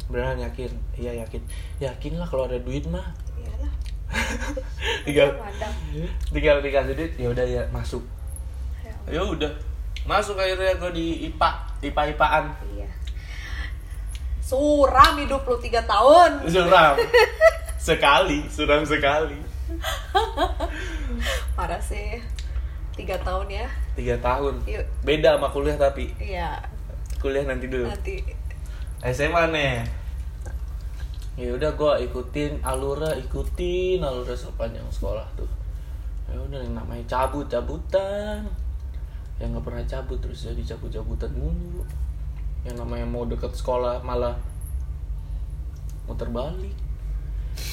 Beneran yakin? Iya yakin. Yakin lah kalau ada duit mah. Tinggal tinggal dikasih duit ya udah ya masuk. Ya, ya udah masuk akhirnya gue di IPA IPA IPAan Iya. Suram hidup lu 3 tahun. suram sekali suram sekali Parah sih. 3 tahun ya. tiga tahun Yuk. beda sama kuliah tapi Iya. kuliah nanti dulu Nanti SMA nih ya udah gue ikutin alura ikutin alura sepanjang sekolah tuh ya udah yang namanya cabut cabutan yang nggak pernah cabut terus jadi cabut cabutan mulu yang namanya mau deket sekolah malah muter balik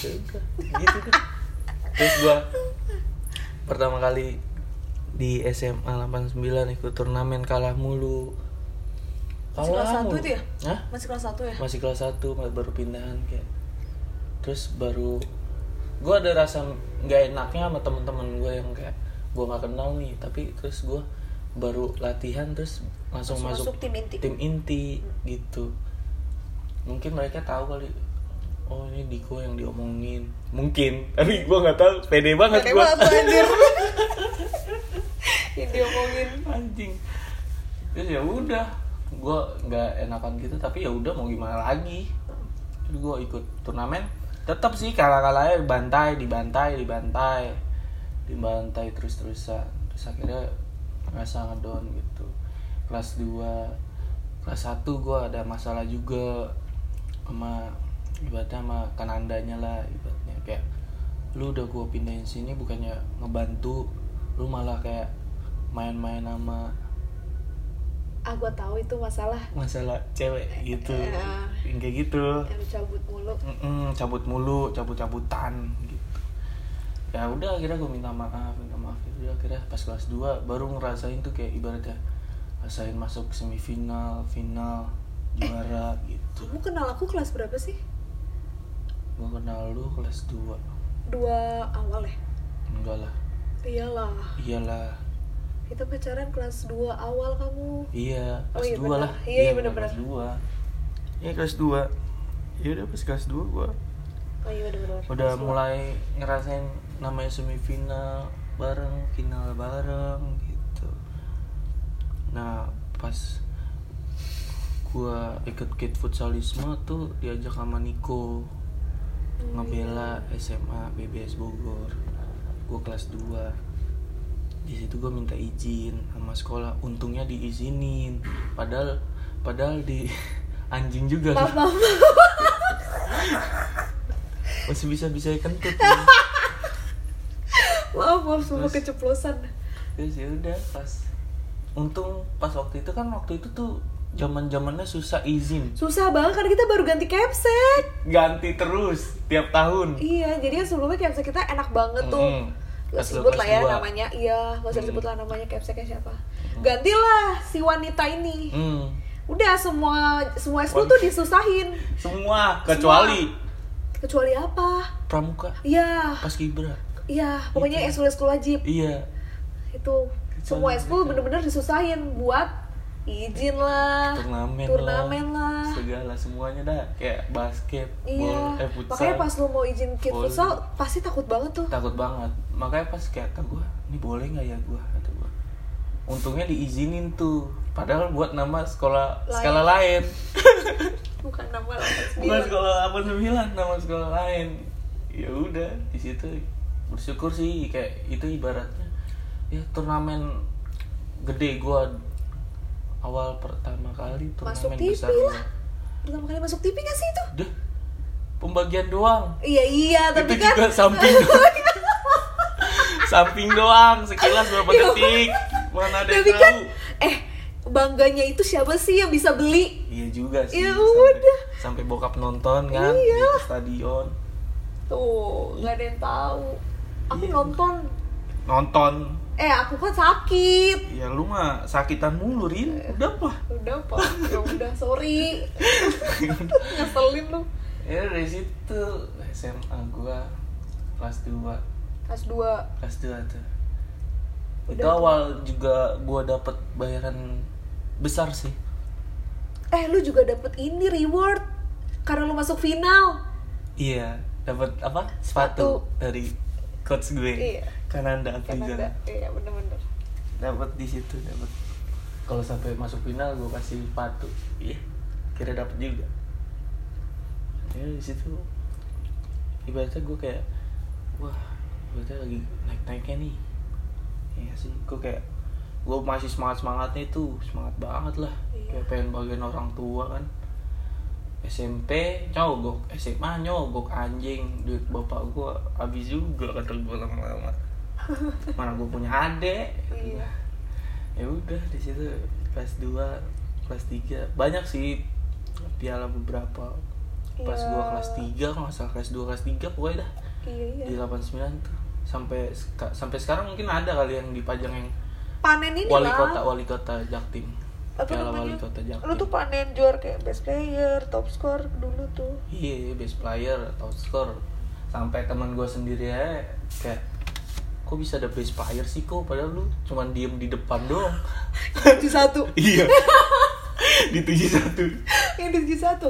ya udah gitu deh terus gue pertama kali di SMA 89 ikut turnamen kalah mulu Masih kelas satu mulu. itu ya? Hah? Masih kelas 1 ya? masih kelas 1 baru pindahan kayak terus baru gue ada rasa nggak enaknya sama teman-teman gue yang kayak gue nggak kenal nih tapi terus gue baru latihan terus langsung, Langsung masuk, masuk tim inti. tim inti gitu. Mungkin mereka tahu kali oh ini Diko yang diomongin. Mungkin tapi gue nggak tahu pede banget gue anjir. Yang diomongin. anjing. Terus ya udah gue nggak enakan gitu tapi ya udah mau gimana lagi. Gue ikut turnamen tetap sih kalah kalahnya dibantai dibantai dibantai dibantai terus terusan terus akhirnya ngerasa ngedown gitu. Kelas 2 kelas 1 gue ada masalah juga sama ibaratnya sama kanandanya lah ibaratnya. Kayak lu udah gue pindahin sini bukannya ngebantu lu malah kayak main-main sama Ah, gua tahu itu masalah. Masalah cewek gitu. Ya. yang kayak gitu. Yang cabut mulu. Mm-mm, cabut mulu cabut cabutan gitu. Ya udah akhirnya gue minta maaf udah akhirnya pas kelas 2 baru ngerasain tuh kayak ibaratnya rasain masuk semifinal final juara gitu Kamu kenal aku kelas berapa sih? gue kenal lu kelas 2 Dua awal ya? enggak lah Iyalah. iyalah Kita pacaran kelas 2 awal kamu. iya Oh kelas iya, 2 bener. lah Iya, iya, bener, bener-bener. kelas 2 iya kelas 2 ya udah pas kelas 2 gue Oh iya bener-bener. udah Kelas mulai ngerasain namanya semifinal bareng final bareng gitu. Nah pas gua ikut kit futsalisme tuh diajak sama Niko ngebela SMA BBS Bogor. Gua kelas 2 di situ gue minta izin sama sekolah. Untungnya diizinin. Padahal padahal di anjing juga. Maaf, maaf. masih bisa bisa kentut nih. maaf, semua Terus? keceplosan. terus ya udah pas untung pas waktu itu kan waktu itu tuh zaman zamannya susah izin Susah banget karena kita baru ganti capsek. ganti terus tiap tahun Iya, jadi kan sebelumnya capsek kita enak banget tuh. Mm-mm. Gak sebut lah ya dua. namanya, iya, gak usah Mm. disebut lah namanya capseknya siapa. Gantilah si wanita ini. Hmm. Udah semua semua school tuh disusahin. semua kecuali Kecuali apa? pramuka Iya, pas kibra iya, pokoknya Itu. school school wajib. iya. Itu. Semua school bener-bener disusahin buat izin lah, turnamen, turnamen lah. segala semuanya dah. Kayak basket Iya, bol eh futsal. makanya pas lu mau izin kid futsal pasti takut banget tuh. takut banget. Makanya pas kayak kata gue ini boleh nggak ya gue kata gue untungnya diizinin tuh. Padahal buat nama sekolah Lain. skala lain. Bukan nama bukan sekolah 89 nama sekolah lain. Ya udah di situ bersyukur sih kayak itu ibaratnya ya turnamen gede gue awal pertama kali Masuk turnamen TV besar lah. gua. Pertama kali masuk TV gak sih itu? Udah, pembagian doang Iya iya, tapi itu kan juga samping samping doang sekilas berapa Iya. detik mana ada yang kan tahu eh bangganya itu siapa sih yang bisa beli? iya juga sih Ya sampai, udah. sampai bokap nonton kan Iya. di stadion Tuh, nggak ada yang tahu. Aku Iya. nonton. nonton Eh, aku kan sakit. ya lu mah sakitan mulu rin udah apa Udah, Pak. Ya udah, sorry. Ngeselin lu. ya dari situ SMA gua kelas 2 Kelas 2. kelas 2 tuh itu Udah. awal juga gua dapet bayaran besar sih Eh, lu juga dapet ini reward karena lu masuk final. Iya, dapat apa? Sepatu, Sepatu. dari coach gue. Iya. Kananda Kan Afriza. ada. Iya, bener-bener. Dapat di situ, dapat. Kalau sampai masuk final gue kasih sepatu. Iya. Kira dapat juga. Ya di situ ibaratnya gue kayak wah, ibaratnya lagi naik-naiknya nih. Iya sih, gue kayak gue masih semangat semangatnya itu semangat banget lah Iya. kayak pengen bagian orang tua kan SMP nyogok. SMA nyogok anjing. Duit bapak gua habis juga kata gua lama-lama. Mana gua punya adek Iya. ya udah di situ kelas 2 kelas 3 banyak sih piala beberapa. Pas Iya. gua kelas 3 kalau nggak salah. Kelas 2 kelas 3 pokoknya dah. Iya, iya. di 89 tuh. Sampai sampai sekarang mungkin ada kali yang dipajang yang Panen ini wali lah. kota wali kota Jaktim apa Piala namanya? Wali Kota Jatim. lu tuh panen juara kayak best player top score dulu tuh. Iya best player top score sampai teman gue sendiri ya kayak kok bisa ada best player sih kok? Padahal lu cuman diem di depan doang. Tujuh satu. Iya. Di tujuh satu. Yang tujuh satu.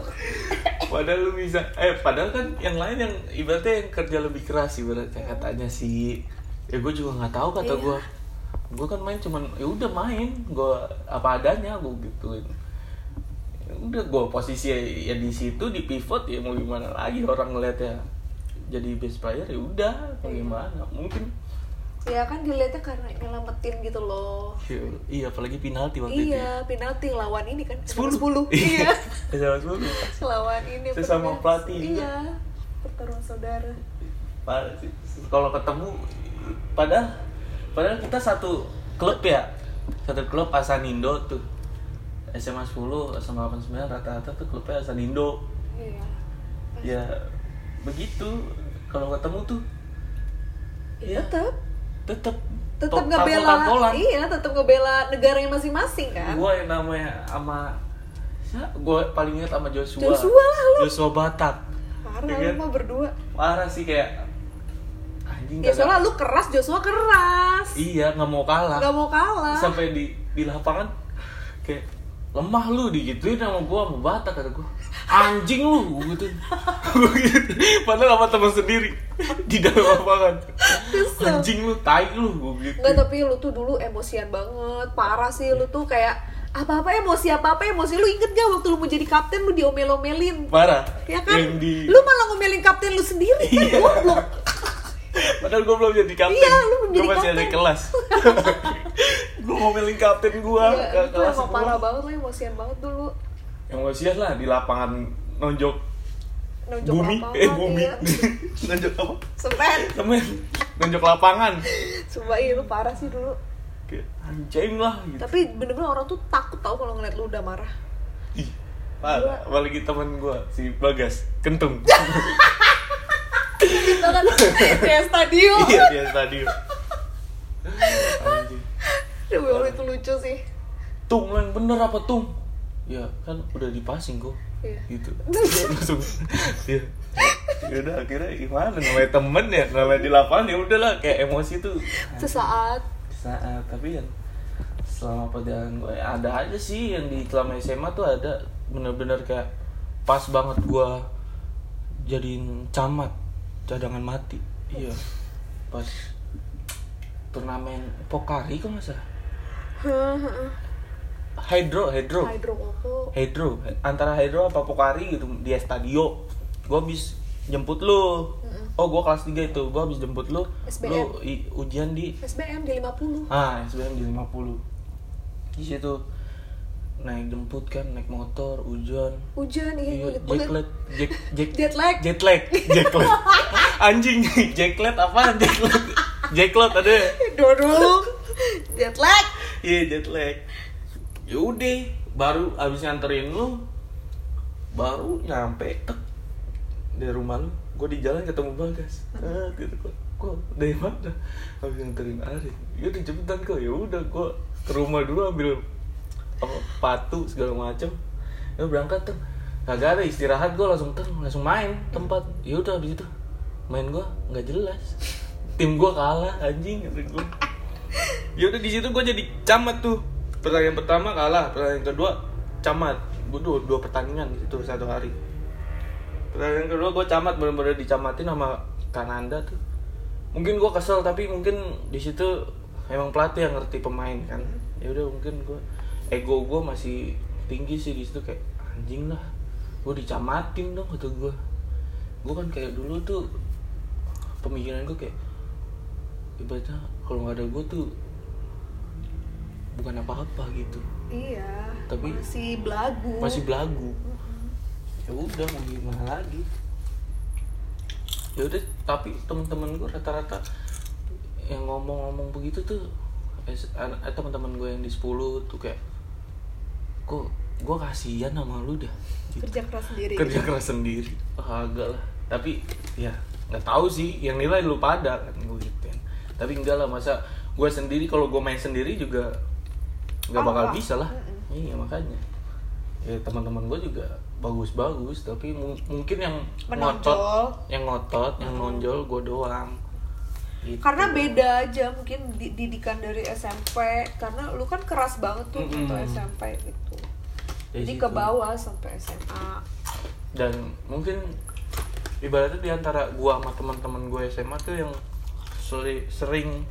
Padahal lu bisa eh padahal kan yang lain yang ibaratnya yang kerja lebih keras ibaratnya katanya sih. Ya gue juga nggak tahu kata Iya. gue gue kan main cuman ya udah main gue apa adanya gue gituin. Ya udah gue posisi ya di situ di pivot ya mau gimana lagi orang ngeliatnya. Jadi best player ya udah mau Iya. gimana mungkin. Ya kan dilihatnya karena nyelamatin gitu loh. Ya, iya apalagi penalti waktu itu. Iya penalti lawan ini kan Sepuluh. sepuluh. Iya. iya. sama sepuluh. Lawan ini Sesama pelatih iya pertarungan saudara. Kalau ketemu padahal padahal kita satu klub ya. Satu klub Asanindo tuh. SMA 10 SMA 89 rata-rata tuh klubnya Asanindo iya. Ya begitu. Kalau ketemu tuh ya, ya tetap tetep. Tetap to- ngebela iya tetap ngebela negaranya masing-masing kan? Gue yang namanya sama gue paling ingat sama Joshua. Joshua lah lu. Joshua Batak. Parah Ya lu kan? berdua. Parah sih kayak anjing ya soalnya lu keras Joshua keras. Iya nggak mau kalah. Nggak mau kalah. Sampai di di lapangan kayak lemah lu digituin sama gua sama Batak kata gua. Anjing lu gitu. Gitu. Padahal sama teman sendiri di dalam lapangan. Anjing lu tai lu gua gitu. Enggak tapi lu tuh dulu emosian banget. Parah sih lu tuh kayak Apa-apa emosi apa-apa emosi. Lu inget gak waktu lu mau jadi kapten lu diomel-omelin? Parah. Ya kan? Di Lu malah ngomelin kapten lu sendiri kan Iya. goblok padahal gua belum jadi kapten. Iya, lu belum jadi masih ada kapten. kelas. Gua ngomelin kapten gua Iya, itu emang parah banget lu emosian banget dulu. Emosian lah di lapangan nonjok Nonjok bumi. lapangan, eh bumi. ya. nonjok apa? Semen. Temen nonjok lapangan. Sumpah iya lu parah sih dulu. Anjing lah gitu. Tapi bener-bener orang tuh takut tau kalau ngeliat lu udah marah. Ih, parah. Apalagi temen gue, si Bagas, kentung. Kita kan kayak stadion iya, dia stadion. Aduh, itu lucu sih Tung, yang bener apa tung? Ya, kan udah dipasing kok. Iya. Gitu. Dia langsung, ya. Ya udah akhirnya gimana namanya temen ya namanya di lapangan ya udahlah kayak emosi tuh Sesaat saat tapi yang selama perjalanan gue ya ada aja sih yang di selama SMA tuh ada bener-bener kayak pas banget gue jadiin camat cadangan mati. Iya. Pas turnamen Pokari kok nggak salah? Hydro Hydro. Hydro Hydro. Antara Hydro apa Pokari gitu di Estadio gue habis jemput lu. Oh gue kelas 3 itu. Gue habis jemput lu. SBM. lu i- ujian di? SBM di 50 Ah, SBM di 50 Di situ naik jemput kan, naik motor, hujan. Hujan iya, Iya, gue jacklet, jack, jack, Jet lag. jet lag, jacklet Anjing, jacklet apaan jacklet? Jacklet ada. Dodol Jet lag. Iya, jet lag. Yaudah, baru abis nganterin lu Baru nyampe, tek Dari rumah lu, gue di jalan ketemu Bagas. Ah, gitu kok. Kok dari mana? Habis nganterin Arif. Ya udah cepetan kok. Ya udah gue ke rumah dulu ambil apa patu segala macam ya berangkat tuh kagak ada istirahat gue langsung tuh langsung main tempat. Ya udah habis itu main gue nggak jelas. Tim gue kalah anjing kata gue ya udah di situ gue jadi camat tuh. Pertandingan pertama kalah pertandingan kedua camat. Gue dua, dua pertandingan di situ satu hari. Pertandingan kedua gue camat bener-bener dicamatin sama Kananda tuh. Mungkin gue kesel tapi mungkin di situ emang pelatih yang ngerti pemain kan. Ya udah mungkin gue ego gue masih tinggi sih di situ kayak anjing lah gue dicamatin dong kata gue gue kan kayak dulu tuh pemikiran gue kayak ibaratnya kalau nggak ada gue tuh bukan apa-apa gitu. Iya Tapi- Masih belagu. masih belagu. Ya udah mau gimana lagi? Ya udah tapi teman-teman gue rata-rata yang ngomong-ngomong begitu tuh eh, eh, teman-teman gue yang di 10 tuh kayak kok gue kasihan sama lu dah gitu. Kerja keras sendiri kerja keras sendiri ah, agak lah tapi ya nggak tahu sih yang nilai lu pada kan gue gituin tapi enggak lah masa gue sendiri kalau gue main sendiri juga nggak Oh, bakal enggak. bisa lah Mm-mm. iya makanya ya teman-teman gue juga bagus-bagus tapi mu- mungkin yang Menonjol. ngotot yang ngotot yang Oh. nonjol gue doang Gitu. karena beda aja mungkin di- didikan dari SMP karena lu kan keras banget tuh waktu SMP gitu. Dari jadi situ. ke bawah sampai SMA dan mungkin ibaratnya di antara gua sama teman-teman gue SMA tuh yang seri- sering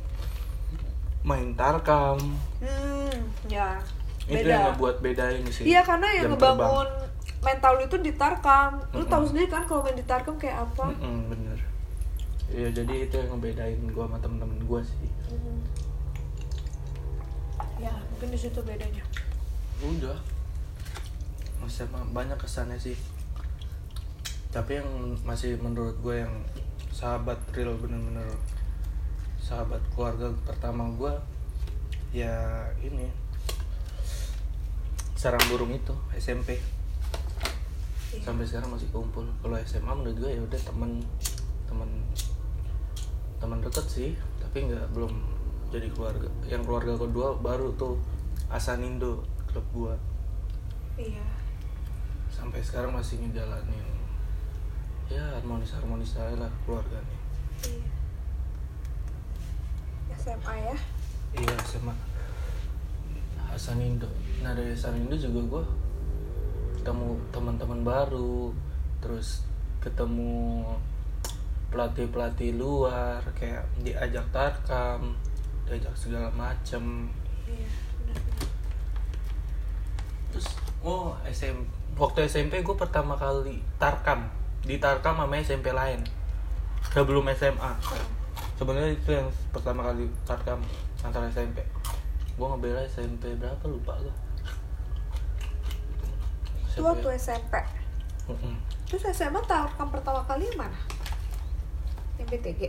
main tarkam. Hmm ya. Itu beda. yang ngebuat bedain sih iya karena yang ngebangun mental lu itu di Tarkam. Lu Mm-mm. tahu sendiri kan kalau main di Tarkam kayak apa? Terbang. Mm-mm, bener Iya jadi itu yang ngebedain gua sama temen-temen gua sih. Hmm. ya mungkin di situ bedanya. Udah. Masih banyak kesannya sih. Tapi yang masih menurut gue yang sahabat real bener-bener sahabat keluarga pertama gue ya ini. Sarang burung itu SMP Iya. sampai sekarang masih kumpul. Kalau SMA menurut gue ya udah temen temen teman deket sih tapi nggak belum jadi keluarga. Yang keluarga kedua baru tuh Asanindo klub gua. Iya. Sampai sekarang masih ngejalanin ya harmonis harmonis aja lah keluarganya. Iya. SMA ya? Iya sama Asanindo. Nah dari Asanindo juga gua ketemu teman-teman baru terus ketemu pelatih-pelatih luar kayak diajak tarkam diajak segala macem. Iya terus oh SM waktu SMP gue pertama kali tarkam di tarkam sama SMP lain sebelum SMA sebenarnya itu yang pertama kali tarkam antara SMP gue ngebela SMP berapa lupa gue itu waktu SMP Mm-mm. terus SMA Tarkam pertama kali mana BTG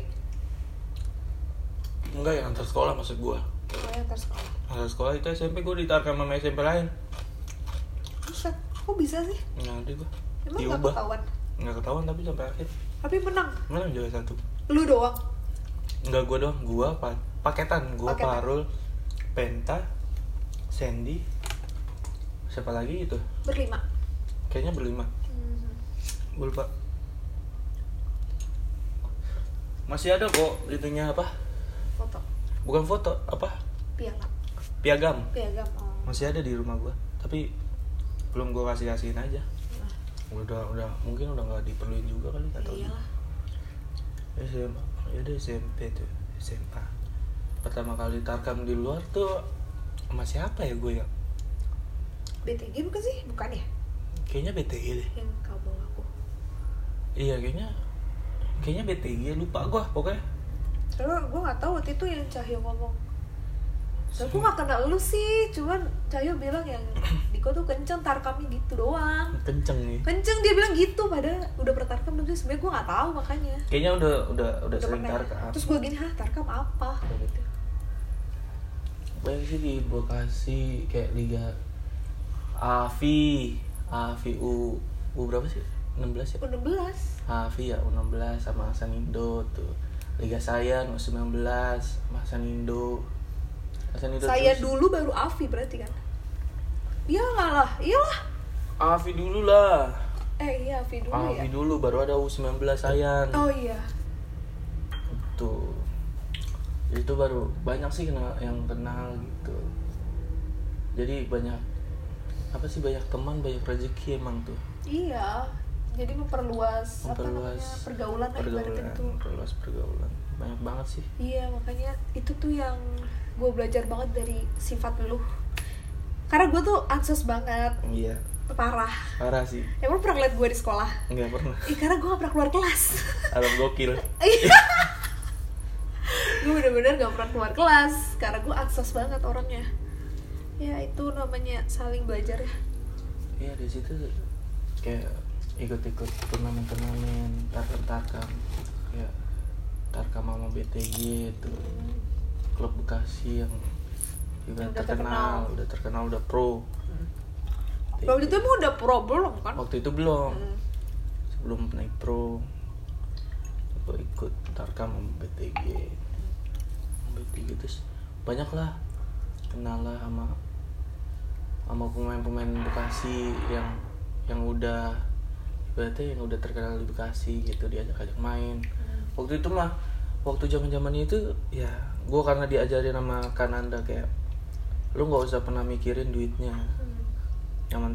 enggak yang antar sekolah maksud gue oh yang antar sekolah. Antar sekolah itu SMP gue ditarkam sama SMP lain. Buset, kok bisa sih? Nah, nanti gue Emang gak ketahuan? nggak ketahuan tapi sampai akhir. Tapi menang, menang juara satu. Lu doang? Enggak gue doang, gue pa paketan, gue Paketan. Parul, Penta, Sandy, siapa lagi itu? Berlima. Kayaknya berlima, hmm. gue lupa. Masih ada kok itunya apa? Foto Bukan foto, apa? Piagam. Piagam oh. Masih ada di rumah gue, tapi belum gue kasih kasihin aja. Nah, Udah, udah, mungkin udah nggak diperluin juga kali atau iyalah SMA, ya udah SMP tuh, SMA. Pertama kali tarkam di luar tuh sama siapa ya gue ya? BTG bukan sih? Bukan ya? Kayaknya BTG deh. Yang kau bawa aku Iya kayaknya kayaknya BTG lupa gua pokoknya. Soalnya gue gak tahu waktu itu yang Cahyo ngomong Soalnya gue gak kenal lu sih Cuman Cahyo bilang yang Diko tuh kenceng tarkamnya gitu doang Kenceng nih. Kenceng dia bilang gitu Padahal udah pernah tarkam belum sih Sebenernya gue gak tahu makanya Kayaknya udah udah udah, Udah sering pernah. tarkam. Terus gue gini, hah tarkam apa? Kayak gitu Banyak sih di Bekasi kayak Liga AVI, AVI U U berapa sih? 16 ya? U16 AVI ya U16 sama Asanindo tuh. Liga Sayan U19 sama Asanindo. Asanindo Saya terus- dulu baru Avi berarti kan? Iya lah, iyalah. AVI dulu lah. Eh iya Avi dulu ya. AVI dulu baru ada U19 Sayan. Oh iya. Tuh. Itu baru banyak sih kenal yang kenal gitu. Jadi banyak apa sih banyak teman, banyak rezeki emang tuh. Iya. Jadi memperluas, apa Memperluas namanya pergaulan pergaulan, tuh. memperluas pergaulan. Banyak banget sih. Iya makanya itu tuh yang gue belajar banget dari sifat lu. Karena gue tuh ansos banget, Iya, parah. parah sih. Emang lu pernah ngeliat gue di sekolah? Enggak pernah. Ih karena gue gak pernah keluar kelas. Alam gokil. gue bener-bener gak pernah keluar kelas karena gue ansos banget orangnya. Ya itu namanya saling belajar ya. Iya di situ kayak ikut-ikut turnamen-turnamen tarkam-tarkam kayak tarkam sama BTG itu klub Bekasi yang juga udah terkenal, terkenal. udah terkenal udah pro. Waktu itu emang udah pro belum kan? waktu itu belum Hmm. sebelum naik pro gue ikut tarkam sama BTG BTG terus banyak lah kenal lah sama sama pemain-pemain Bekasi yang yang udah berarti yang udah terkenal di Bekasi gitu diajak-ajak main. Waktu itu mah waktu zaman zaman itu ya gue karena diajarin sama Kananda kayak lu nggak usah pernah mikirin duitnya. Hmm. yang